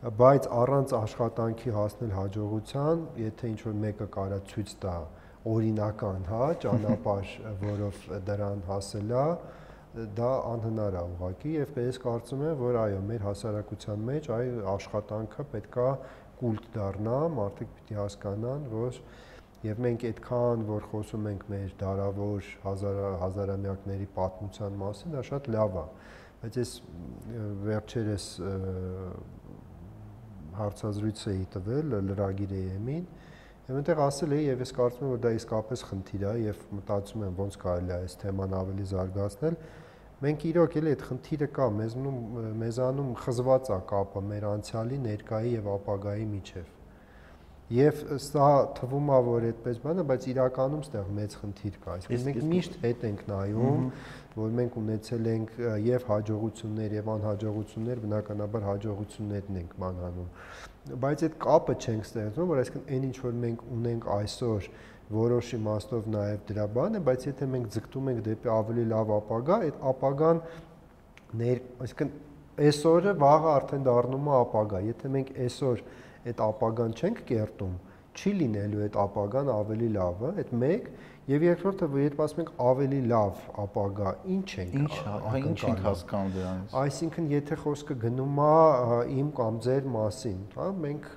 բայց առանց աշխատանքի հասնել հաջողության, եթե ինչ որ մեկը կարա ցույց տա օրինական, հա, ճանապարհ, որով դրան հասելա, դա անհնար է ուղղակի եւ ես կարծում եմ, որ այո, մեր հասարակության մեջ այ աշխատանքը պետքա կուլտ դառնա, մարդիկ պիտի հասկանան, որ եւ մենք այդքան որ խոսում ենք մեր դարավոր հազար հազարամյակների պատմության մասին, դա շատ լավ է։ Բայց ես վերջերս հարցազրույց էի տվել լրագիր EM-ին Եվ այնտեղ ասել էի եւ ես կարծում եմ որ դա իսկապես խնդիր է եւ մտածում եմ ոնց կարելի է այս թեման ավելի զարգացնել մենք իրոք էլի այդ խնդիրը կա մեզնում մեզանում խզված է կապը մեր անցյալի, ներկայի եւ ապագայի միջև Եվ սա թվում է որ այդպես բանը, բայց իրականում ստեղ մեծ խնդիր կա։ Այսինքն մենք միշտ հետ ենք նայում, որ մենք ունեցել ենք եւ հաջողություններ եւ անհաջողություններ, բնականաբար հաջողություններն ենք մանանում։ Բայց այդ կապը չենք ստեղծում, որ այսինքն այն ինչ որ մենք ունենք այսօր որոշ իմաստով նաև դրա բան է, բայց եթե մենք ձգտում ենք դեպի ավելի լավ ապագա, այդ ապագան ներ, այսինքն այսօրը վաղը արդեն դառնում է ապագա։ Եթե մենք այսօր այդ ապագան չենք կերտում, չի լինելու այդ ապագան ավելի լավը, այդ մեկ եւ երկրորդը երբ ասում ենք ավելի լավ ապագա, ինչ ենք ինչ ինչ ենք հասկանում դրանից։ Այսինքն եթե խոսքը գնում է իմ կամ ձեր մասին, հա, մենք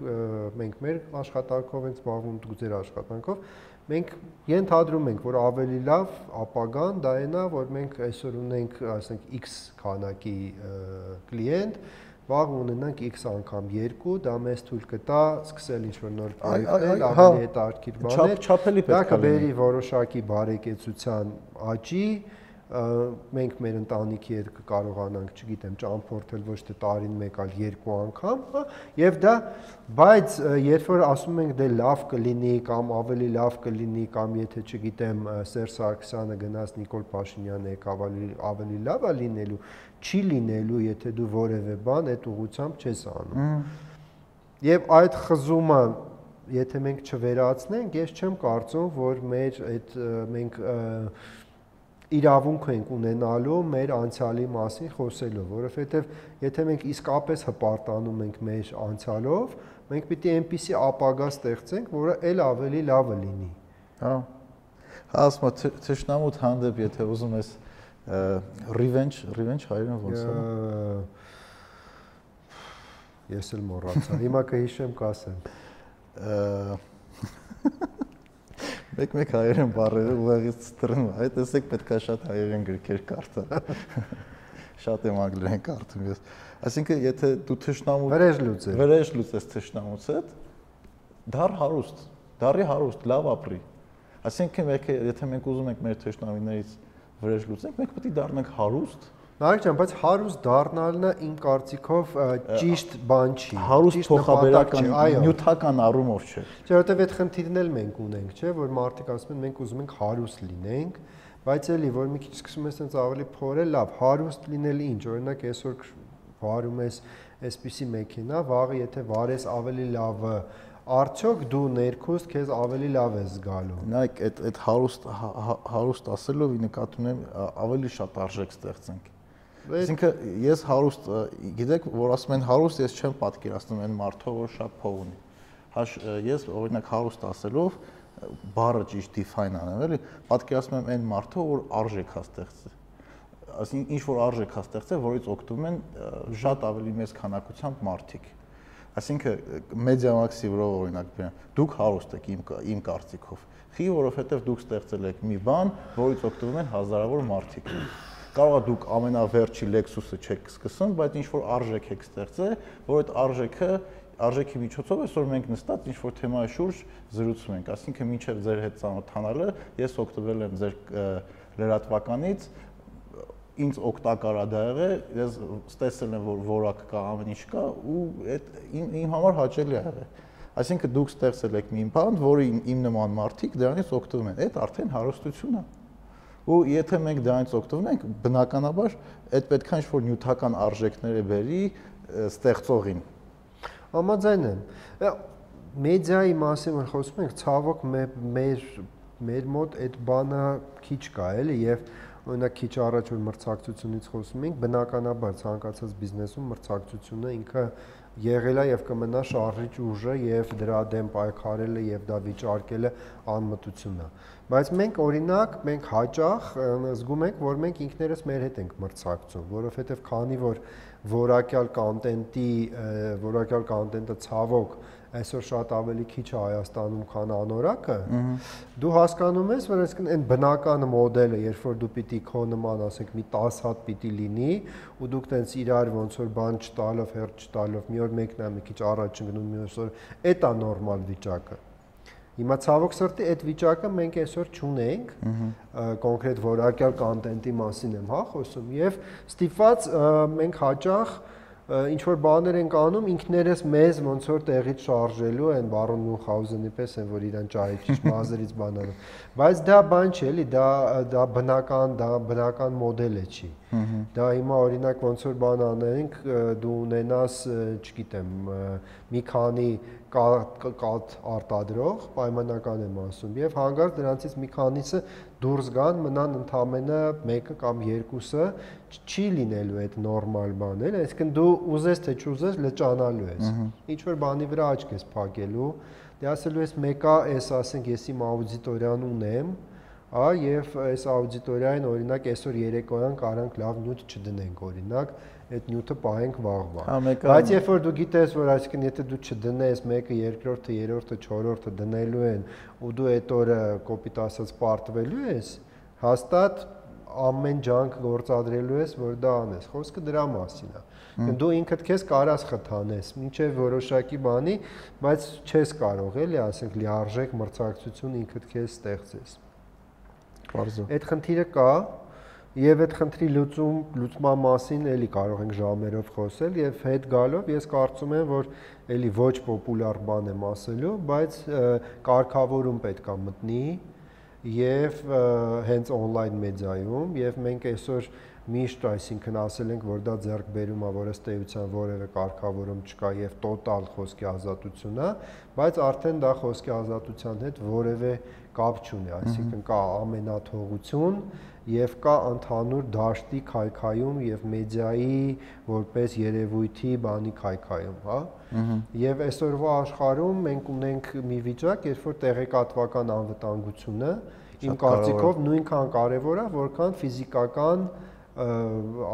մենք մեր աշխատանքով ենք զբաղվում, դուք ձեր աշխատանքով, մենք ենթադրում ենք, որ ավելի լավ ապագան դա այնա, որ մենք այսօր ունենք, ասենք X քանակի կլիենտ, վաղ ունենանք x անգամ 2, դա մեզ թույլ կտա սկսել ինչ-որ նոր պրոյեկտներ, հա, ավելի հետաքրքիր բաներ։ Չափելի պետք է։ Դա կբերի որոշակի բարեկեցության աճի, մենք մեր ընտանիքի հետ կկարողանանք, չգիտեմ, ճամփորդել ոչ թե տարին մեկ, այլ երկու անգամ, հա, եւ դա բայց երբ որ ասում ենք դե լավ կլինի կամ ավելի լավ կլինի կամ եթե չգիտեմ Սերժ Սարգսյանը գնաց Նիկոլ Փաշինյանը եկավ ավելի ավելի լավ է լինելու, չի լինելու, եթե դու որևէ բան այդ ուղությամբ չես անում։ Եվ այդ խզումը եթե մենք չվերացնենք, ես չեմ կարծում, որ մեր այդ մենք իրավունք ենք ունենալու մեր անցյալի մասին խոսելով, որովհետև եթե մենք իսկապես հպարտանում ենք մեր անցյալով, մենք պիտի այնպիսի ապագա ստեղծենք, որը ել ավելի լավը լինի։ Հա։ Հա, ասում եմ, թշնամուտ հանդեպ, եթե ուզում ես revenge, revenge հայերեն ոնց է։ Ես էլ մոռացա։ Հիմա կհիշեմ, կասեմ։ Մեկ-մեկ հայերեն բառերը ուղղից ծտրում, այ տեսեք պետքա շատ հայերեն գրքեր կարդա։ Շատ եմ անգլերեն կարդում ես։ Այսինքն, եթե դու թշնամու վրեժ լուծես, վրեժ լուծես թշնամուց հետ, դար հարուստ, դարի հարուստ, լավ ապրի։ Այսինքն, եթե մենք ուզում ենք մեր թշնամիներից վրեժ լուծենք, մենք պետք է դառնանք հարուստ, Նարեկ ջան, բայց հարուստ դառնալն իմ կարծիքով ճիշտ բան չի։ Հարուստ փոխաբերական նյութական առումով չէ։ Չէ, որովհետև այդ խնդիրն էլ մենք ունենք, չէ, որ մարդիկ ասում են մենք ուզում ենք հարուստ լինենք, բայց էլի որ մի քիչ սկսում ես այնց ավելի փորել, լավ, հարուստ լինել ինչ, օրինակ այսօր վարում ես այսպիսի մեքենա, վաղը եթե վարես ավելի լավը արդյոք դու ներքուստ քեզ ավելի լավ ես զգալու։ Նայեք, այդ այդ հարուստ հարուստ ասելով նկատի ունեմ ավելի շատ արժեք ստեղծենք Այսինքն ես հարուստ, գիտեք, որ ասում են հարուստ, ես չեմ պատկերացնում այն մարդը, որ շատ փող ունի։ Հաշ ես օրինակ հարուստ ասելով բառը ճիշտ define անեմ, էլի, պատկերացնում եմ այն մարդը, որ արժեք հա ստեղծել այսինքն ինչ որ արժեք հա ստեղծել, որից օգտվում են շատ ավելի մեծ քանակությամբ մարդիկ։ Այսինքն մեդիամաքսի վրա օրինակ բերեմ, դուք հարուստ եք իմ իմ կարծիքով։ Խի, որովհետև դուք ստեղծել եք մի բան, որից օգտվում են հազարավոր մարդիկ կարող է դուք ամենավերջի Lexus-ը չեք սկսում, բայց ինչ որ արժեք եք ստեղծել, որ այդ արժեքը արժեքի միջոցով այսօր մենք նստած ինչ որ թեմայի շուրջ զրուցում ենք, ասինքն մինչև ձեր հետ ծանոթանալը ես օգտվել եմ ձեր լրատվականից ինձ օգտակար է դա եղել, ես ստեսել եմ որ որակ կա, ամեն ինչ կա ու այդ իմ, համար հաճելի է եղել։ Այսինքն դուք ստեղծել եք մի բան, որը իմ, նման մարդիկ դրանից օգտվում են։ Այդ արդեն հարստություն է ու եթե մենք դրանից օգտվենք, բնականաբար այդ պետքա ինչ-որ նյութական արժեքները բերի ստեղծողին։ Համաձայն եմ։ մեդիայի մասին որ խոսում ենք, ցավոք մեր մեր մոտ այդ բանը քիչ կա, էլի, եւ օրինակ քիչ առաջ որ մրցակցությունից խոսում ենք, բնականաբար ցանկացած բիզնեսում մրցակցությունը ինքը եղել է եւ կմնա շարժիչ ուժը եւ դրա դեմ պայքարելը եւ դա վիճարկելը անմտություն է բայց մենք օրինակ մենք հաճախ զգում ենք որ մենք ինքներս մեր հետ ենք մրցակցում որովհետեւ քանի որ որակյալ կոնտենտի որակյալ կոնտենտը ցավոք այսօր շատ ավելի քիչ է Հայաստանում, քան անորակը, դու հասկանում ես, որ այսինքն այն բնական մոդելը, երբ որ դու պիտի քո նման, ասենք, մի 10 հատ պիտի լինի, ու դուք տենց իրար ոնց որ բան չտալով, հերթ չտալով, մի օր մեկն է մի քիչ առաջ ընկնում, մյուս օր, դա նորմալ վիճակը։ Հիմա ցավոք սրտի այդ վիճակը մենք այսօր չունենք, կոնկրետ որակյալ կոնտենտի մասին եմ հա խոսում եւ ստիպված մենք հաճախ ինչ որ բաներ ենք անում ինքներս մեզ ոնց որ տեղից շարժելու են բարոն Մունխաուզենի պես են որ իրան ճահի ճիշտ մազերից բանալու բայց դա բան չէ էլի դա դա բնական դա բնական մոդել է չի դա հիմա օրինակ ոնց որ բան անենք դու ունենաս չգիտեմ մի քանի կատ արտադրող պայմանական եմ ասում եւ հանգարտ դրանցից մի քանիսը դուրս գան մնան ընդամենը մեկը կամ երկուսը չի լինելու այդ նորմալ բան էլ այսինքն դու ուզես թե չուզես լճանալու ես ինչ որ բանի վրա աչք ես փակելու դե ասելու ես մեկը էս ասենք ես իմ աուդիտորիան ունեմ Ա եւ այս աուդիտորիային օրինակ այսօր երեկոյան կարանք լավ նյութ չդնենք օրինակ այդ նյութը պահենք վաղվա։ հա, Բայց երբ որ դու գիտես, որ այսինքն եթե դու չդնես մեկը, երկրորդը, երրորդը, չորրորդը դնելու են ու դու այդ օրը կոպիտ ասած պարտվելու ես, հաստատ ամեն ջանք գործադրելու ես, որ դա անես։ Խոսքը դրա մասին է։ Դու ինքդ քեզ կարաս խթանես, ինչեւ որոշակի բանի, բայց չես կարող էլի, ասենք լիարժեք մրցակցություն ինքդ քեզ ստեղծես։ Բարձր։ Այդ խնդիրը կա, Եվ այդ խնդրի լուծում լուծման մասին էլի կարող ենք ժամերով խոսել եւ հետ գալով ես կարծում եմ որ էլի ոչ պոպուլյար բան եմ ասելու, բայց կարգավորում պետքա մտնի եւ հենց on-line մեդիայում եւ մենք այսօր միշտ այսինքն ասել ենք որ դա ձեռք բերում է որ ըստ էության որևէ կարգավորում չկա եւ տոտալ խոսքի ազատություն է բայց արդեն դա խոսքի ազատության հետ որևէ կապ չունի այսինքն կա ամենաթողություն եւ կա ընդհանուր դաշտի քայքայում եւ մեդիայի որպես երևույթի բանի քայքայում, հա։ Եվ այսօրվա աշխարհում մենք ունենք մի վիճակ, երբ որ տեղեկատվական անվտանգությունը իմ կարծիքով նույնքան կարևոր է, որքան ֆիզիկական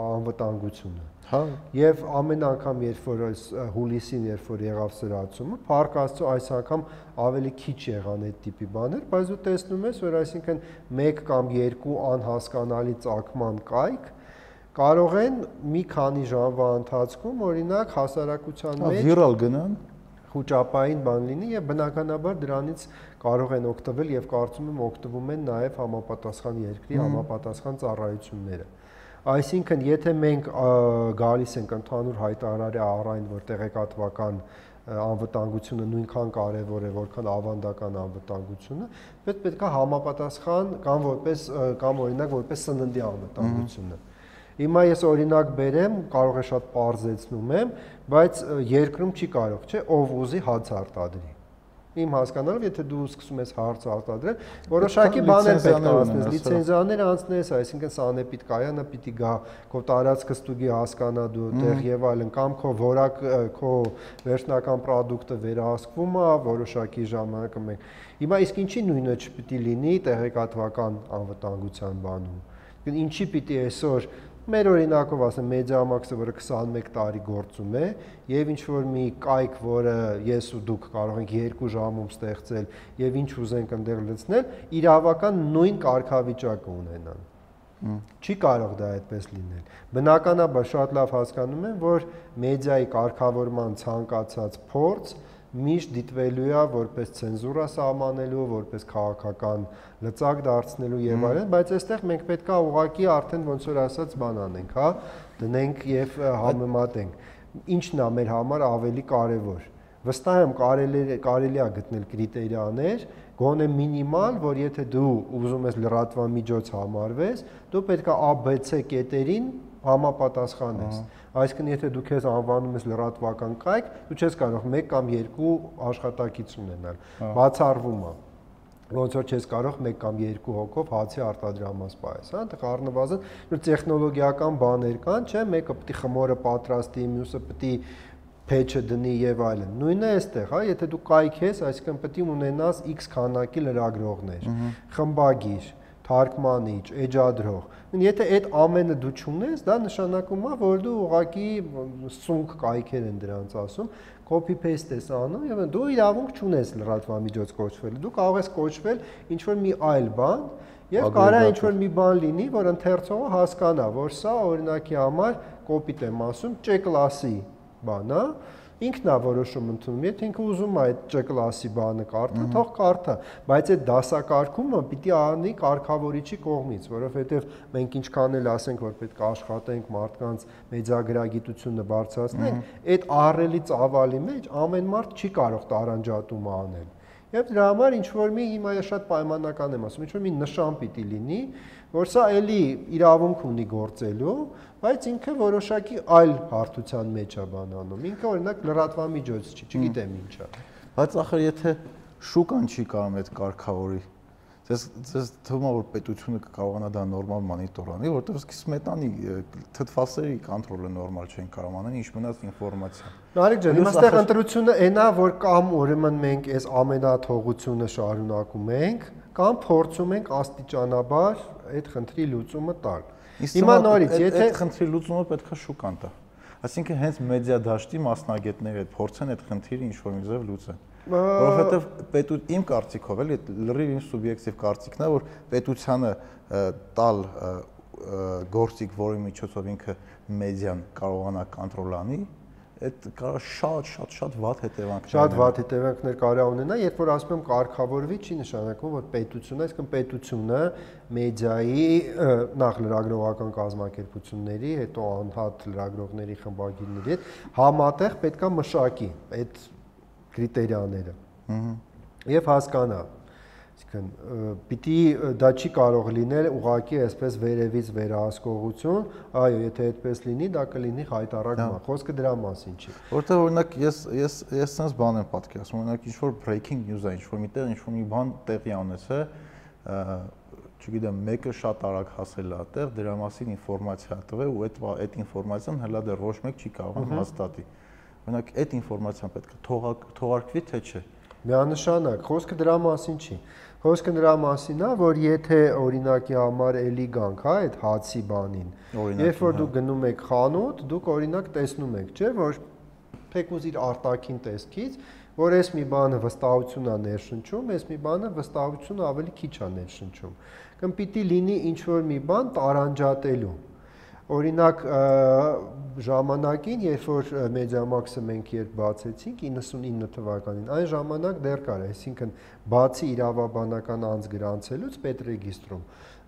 անվտանգությունը։ Հա։ Եվ ամեն անգամ, երբ որ այս հուլիսին, երբ որ եղավ սրացումը, Փառք Աստծո այս անգամ ավելի քիչ եղան այդ տիպի բաներ, բայց դու տեսնում ես, որ այսինքն 1 կամ 2 անհասկանալի ցակման կայք կարող են մի քանի ժամվա ընթացքում օրինակ հասարակության մեջ վիրալ գնան խոճապային բան լինի եւ բնականաբար դրանից կարող են օգտվել եւ կարծում եմ օգտվում են նաեւ համապատասխան երկրի համապատասխան ծառայությունները։ Այսինքն, եթե մենք գալիս ենք ընդհանուր հայտարարի առայն, որ տեղեկատվական անվտանգությունը նույնքան կարևոր է, որքան ավանդական անվտանգությունը, պետք պետքա համապատասխան կամ որպես կամ օրինակ որպես սննդի անվտանգությունը։ Հիմա ես օրինակ բերեմ, կարող է շատ པարզեցնում եմ, բայց երկրում չի կարող, չէ, ով ուզի հաց արտադրի իմ հասկանալով, եթե դու սկսում ես հարց արտադրել, որոշակի բաներ պետք է անցնես, լիցենզիաներ անցնես, այսինքն սանեպիտ կայանը պիտի գա, քո տարածքը ստուգի հասկանա դու տեղ եւ այլն, կամ քո որակ քո վերջնական ապրանքը վերահսկվում է որոշակի ժամանակը մենք։ Հիմա իսկ ինչի նույնը չպիտի լինի տեղեկատվական անվտանգության բանում։ Ինչի պիտի այսօր Մեր օրինակով ասեմ Մեդիամաքսը, որը 21 տարի գործում է, եւ ինչ որ մի կայք, որը ես ու դուք կարող ենք 2 ժամում ստեղծել եւ ինչ ուզենք այնտեղ լցնել, իրավական նույն կարգավիճակը ունենան։ Չի կարող դա այդպես լինել։ Բնականաբար շատ լավ հասկանում եմ, որ մեդիայի կարգավորման ցանկացած փորձ միշտ դիտվելու է որպես ցենզուրա սահմանելու, որպես քաղաքական լծակ դարձնելու եւ այլն, բայց այստեղ մենք պետքա ուղակի արդեն ոնց որ ասած բան անենք, հա, դնենք եւ համեմատենք։ Ինչն է մեր համար ավելի կարեւոր վստահ եմ կարելի կարելի է գտնել կրիտերիաներ, գոնե մինիմալ, որ եթե դու ուզում ես լրատվամիջոց համարվես, դու պետք է ABC կետերին համապատասխանես։ Այսինքն եթե դու քեզ անվանում ես լրատվական կայք, դու չես կարող 1 կամ 2 աշխատակից ունենալ։ Բացառվում է ոնց որ չես կարող 1 կամ 2 հոգով հացի արտադրամաս պահես, հա, այդտեղ առնվազն նոր տեխնոլոգիական բաներ կան, չէ, մեկը պետք է խմորը պատրաստի, մյուսը պետք է փեչը դնի եւ այլն։ Նույնը է այստեղ, հա, եթե դու կայք ես, այսինքն պետք է ունենաս X քանակի լրագրողներ, խմբագիր, թարգմանիչ, էջադրող։ Եթե այդ ամենը դու չունես, դա նշանակում է, որ դու ուղակի սունկ կայքեր են դրանց ասում, copy paste ես անում եւ դու իրավունք չունես լրատվամիջոց կոչվել։ Դու կարող ես կոչվել ինչ որ մի այլ բան եւ կարա ինչ որ մի բան լինի, որ ընթերցողը հասկանա, որ սա օրինակի համար կոպիտ եմ ասում, C կլասի բան, հա, ինքն է որոշում ընդունում, եթե ինքը ուզում է այդ Չ կլասի բանը կարդա, թող կարդա, բայց այդ դասակարգումը պիտի անի կարգավորիչի կողմից, որովհետև մենք ինչքան էլ ասենք, որ պետք է աշխատենք մարդկանց մեծագրագիտությունը բարձրացնենք, այդ ահռելի ծավալի մեջ ամեն մարդ չի կարող տարանջատում անել։ Եվ դրա համար ինչ որ մի հիմա շատ պայմանական եմ ասում, ինչ որ մի նշան պիտի լինի, որ սա էլի իրավունք ունի գործելու, բայց ինքը որոշակի այլ հարթության մեջ է բանանում։ Ինքը օրինակ լրատվամիջոց չի, չգիտեմ ինչա։ Բայց ախր եթե շուկան չի կարող այդ կարգավորի Ձեզ ձեզ թվում է որ պետությունը կկարողանա դա նորմալ մոնիտոր անի, որովհետև սկի սմետանի թթվասերի կոնտրոլը նորմալ չեն կարող անել, ինչ մնաց ինֆորմացիա։ Նարեկ ջան, իմաստեղ ընտրությունը այնա, որ կամ ուրեմն մենք այս ամենաթողությունը շարունակում ենք, կամ փորձում ենք աստիճանաբար այդ խնդրի լուծումը տալ։ Հիմա նորից, եթե այդ խնդրի լուծումը պետք է շուկան տա։ Այսինքն հենց մեդիա դաշտի մասնագետները փորձեն այդ խնդիրը ինչ-որ մի ձև լուծեն որովհետև պետու իմ կարծիքով էլի լրիվ իմ սուբյեկտիվ կարծիքն է որ պետությանը տալ գործիք, որի միջոցով ինքը մեդիան կարողանա կոնտրոլ անի, այդ կարող շատ շատ շատ վատ հետևանքներ շատ վատ հետևանքներ կարող ունենա երբ որ ասում եմ կարգավորվի չի նշանակում որ պետությունը այսինքն պետությունը մեդիայի նախ լրագրողական կազմակերպությունների հետո անհատ լրագրողների խմբագիրների հետ համատեղ պետքա մշակի այդ կրիտերիաները։ Եվ հասկանա։ Այսինքն պիտի դա չի կարող լինել ուղակի այսպես վերևից վերահսկողություն, այո, եթե այդպես լինի, դա կլինի հայտարարում, խոսքը դրա մասին չի։ Որտեղ օրինակ ես ես ես sense բան եմ պատկերացնում, օրինակ ինչ որ breaking news է, ինչ որ միտեղ ինչ որ մի բան տեղի ունեցել, չգիտեմ, մեկը շատ արագ հասել է այդտեղ, դրա մասին ինֆորմացիա տվել ու այդ այդ ինֆորմացիան հələ դեռ ոչ մեկ չի կարող հաստատի։ Օրինակ այդ ինֆորմացիան պետք է թողարկվի թե չէ։ Միանշանակ, խոսքը դրա մասին չի։ Խոսքը դրա մասին է, որ եթե օրինակի համար էլի գանք, հա, այդ հացի բանին։ Երբ որ դուք հա։ գնում եք խանութ, դուք օրինակ տեսնում եք, չէ, որ թեկուզ իր արտաքին տեսքից, որ այս մի բանը վստահություն է ներշնչում, այս մի բանը վստահությունը ավելի քիչ է ներշնչում։ Կամ պիտի լինի ինչ որ մի բան տարանջատելու Օրինակ ժամանակին, երբ որ Մեդիամաքսը մենք երբ բացեցինք 99 թվականին, այն ժամանակ դեռ կար, այսինքն բացի իրավաբանական անձ գրանցելուց պետրեգիստրում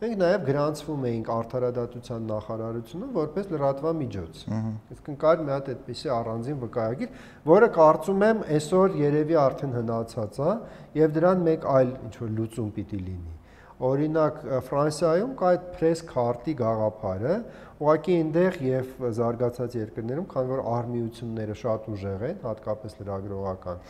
մենք նաև գրանցվում էինք արդարադատության նախարարությունում որպես լրատվամիջոց։ Այսինքն կար մի հատ այդպիսի առանձին վկայագիր, որը կարծում եմ այսօր երևի արդեն հնացած է եւ դրան մեկ այլ ինչ որ լուծում պիտի լինի։ Օրինակ Ֆրանսիայում կա այդ press card-ի գաղափարը, ուղղակի այնտեղ եւ զարգացած երկրներում, քանի որ արմիությունները շատ ուժեղ են, հատկապես լրագրողական։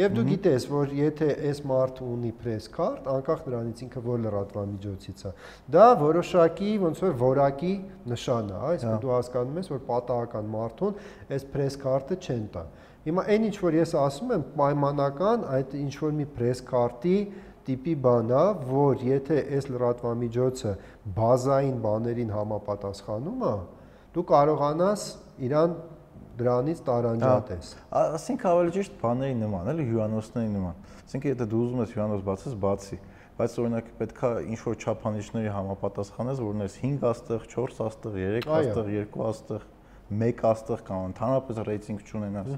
Եվ դու գիտես, որ եթե այս մարդը ունի press card, անկախ նրանից ինքը որ լրատվամիջոցից է, դա որոշակի ոնց որ որակի նշան է, այսինքն դու հասկանում ես, որ պատահական մարդուն այս press card-ը չեն տա։ Հիմա այն ինչ որ ես ասում եմ, պայմանական այդ ինչ որ մի press card-ի տիպի բան է, որ եթե այս լրատվամիջոցը բազային բաներին համապատասխանում է, դու կարողանաս իրան դրանից տարանջատես։ Ասենք ավելի ճիշտ բաների նման, էլի հյուրանոցների նման։ Ասենք եթե դու ուզում ես հյուրանոց բացես, բացի բայց օրինակ պետքա ինչ որ չափանիշների համապատասխանես, որ ունես 5 աստղ, 4 աստղ, 3 աստղ, 2 աստղ, 1 աստղ կամ ընդհանրապես ռեյտինգ չունենաս։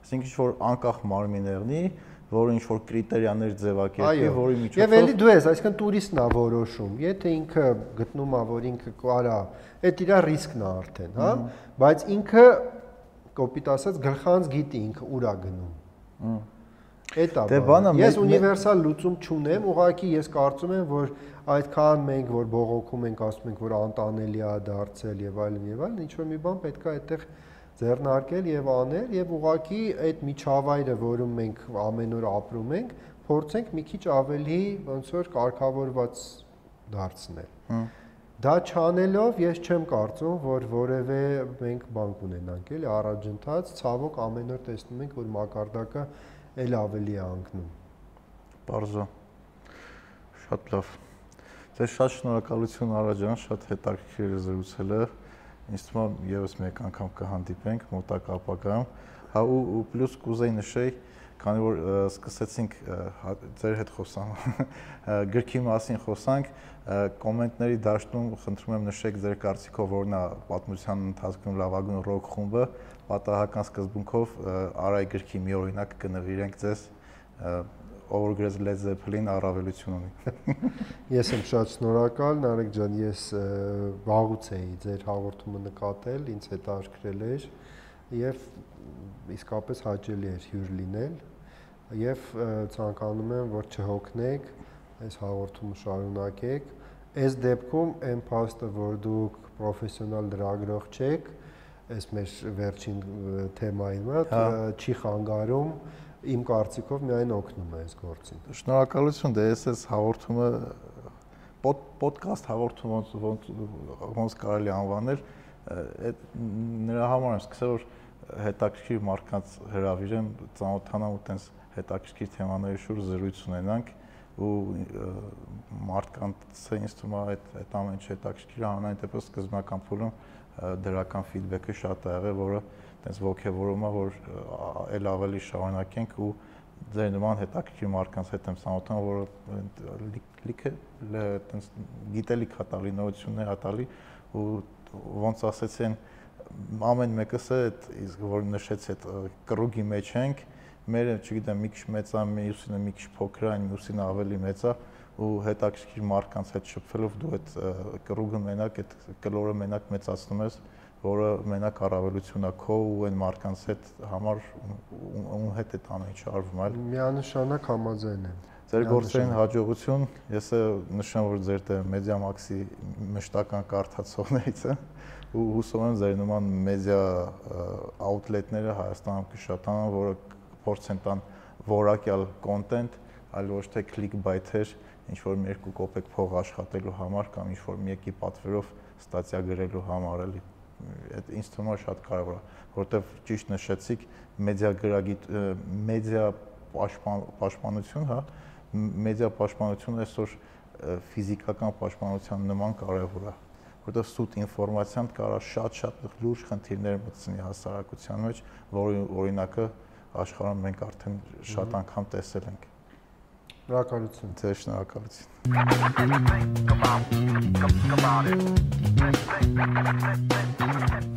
Այսինքն ինչ որ անկախ մարմիններնի որը ինչ որ կրիտերիաներ ձևակերպի, որի միջոցով Եվ ելի դու ես, այսինքն տուրիստն է որոշում, եթե ինքը գտնում է, որ ինքը կարա, այդ իր ռիսկն է արդեն, հա, բայց ինքը կոպիտ ասած գլխանց գիտի ինքը ուր է գնում։ Այդ է Դե բանը։ Ես ունիվերսալ լուծում չունեմ, ուղղակի ես կարծում եմ, որ այդքան մենք որ բողոքում ենք, ասում ենք, որ անտանելի է դարձել եւ այլն եւ այլն, ինչ որ մի բան պետք է այդտեղ ձեռնարկել եւ անել եւ ուղղակի այդ միջավայրը, որում մենք ամեն օր ապրում ենք, փորձենք մի քիչ ավելի ոնց որ կարգավորված դարձնել։ Դա չանելով ես չեմ կարծում, որ որևէ մենք բան կունենանք, էլի առաջընթաց, ցավոք ամեն օր տեսնում ենք, որ մակարդակը էլ ավելի է անկնում։ Պարզո։ Շատ լավ։ Ձեզ շատ շնորհակալություն Արաջան, շատ հետաքրքիր զրուցելը։ Ինձ թվում է եւս մեկ անգամ կհանդիպենք մոտակա ապագայում։ Հա ու, ու պլյուս կուզեի նշեի, քանի որ սկսեցինք հա, ձեր հետ խոսամ գրքի մասին խոսանք, կոմենտների դաշտում խնդրում եմ նշեք ձեր կարծիքով որն է պատմության ընթացքում լավագույն ռոք խումբը, պատահական սկզբունքով Արայ գրքի մի օրինակ կնվիրենք ձեզ ով գրեց Led Zeppelin առավելություն ունի։ Ես եմ շատ շնորհակալ, Նարեկ ջան, ես վաղուց էի ձեր հաղորդումը նկատել, ինձ հետաքրքրել էր եւ իսկապես հաճելի էր հյուր լինել եւ ցանկանում եմ, որ չհոգնեք, այս հաղորդումը շարունակեք։ Այս դեպքում այն փաստը, որ դուք պրոֆեսիոնալ լրագրող չեք, այս մեր վերջին ը, թեմայի մոտ Հա։ չի խանգարում իմ կարծիքով միայն օգնում է այս գործին։ Շնորհակալություն, դե ես այս հաղորդումը պոդ ոդկաստ հաղորդում ոնց ոնց ոնց կարելի անվանել, այդ նրա համար եմ սկսել որ հետաքրքիր մարդկանց հրավիրեմ, ծանոթանամ ու տենց հետաքրքիր թեմաների շուրջ զրույց ունենանք ու մարդկանց ինձ թվում է այդ այդ ամեն ինչ հետաքրքիր է, հանրային դեպս սկզբնական փուլում դրական ֆիդբեքը շատ ա եղել, որը տենց ողջևորում է, որ այլ ավելի շարունակենք ու ձեր նման հետաքրքիր մարդկանց հետ եմ ծանոթանում, որը լի- լիքը տենց գիտելիք հա տալի, նորություններ հա տալի ու ոնց ասեցին ամեն մեկս է այդ իսկ որ նշեց այդ ը, կռուգի մեջ ենք մերը չգիտեմ մի քիչ մեծ է մյուսինը մի քիչ փոքր է մյուսինը ավելի մեծ է ու հետաքրքիր մարդկանց հետ շփվելով դու այդ ը, կռուգը մենակ այդ կլորը մենակ մեծացնում ես որը մենակ առավելություն է քո ու այն մարդկանց հետ համար ում հետ այդ ամեն ինչը արվում այլ Միանշանակ համաձայն եմ։ Ձեր գործերին հաջողություն։ Ես է նշեմ, որ ձեր դե Media Max-ի մշտական կարդացողներից է ու հուսով եմ ձեր նման մեդիա outlet-ները Հայաստանում կշատանան, որը փորձեն տան որակյալ content, այլ ոչ թե clickbait-եր, ինչ որ մի երկու կոպեկ փող աշխատելու համար կամ ինչ որ մի եկի պատվերով ստատիա գրելու համար էլի այդ ինձ թվում է շատ կարևոր է, որովհետև ճիշտ նշեցիք մեդիա գրագիտ մեդիա պաշտպան պաշտպանություն, հա, մեդիա պաշտպանությունը այսօր ֆիզիկական պաշտպանության նման կարևոր է, որովհետև սուտ ինֆորմացիան կարա շատ-շատ լուրջ խնդիրներ մտցնի հասարակության մեջ, որի օրինակը աշխարհում մենք արդեն շատ անգամ տեսել ենք։ Շնորհակալություն։ Ձեր շնորհակալություն։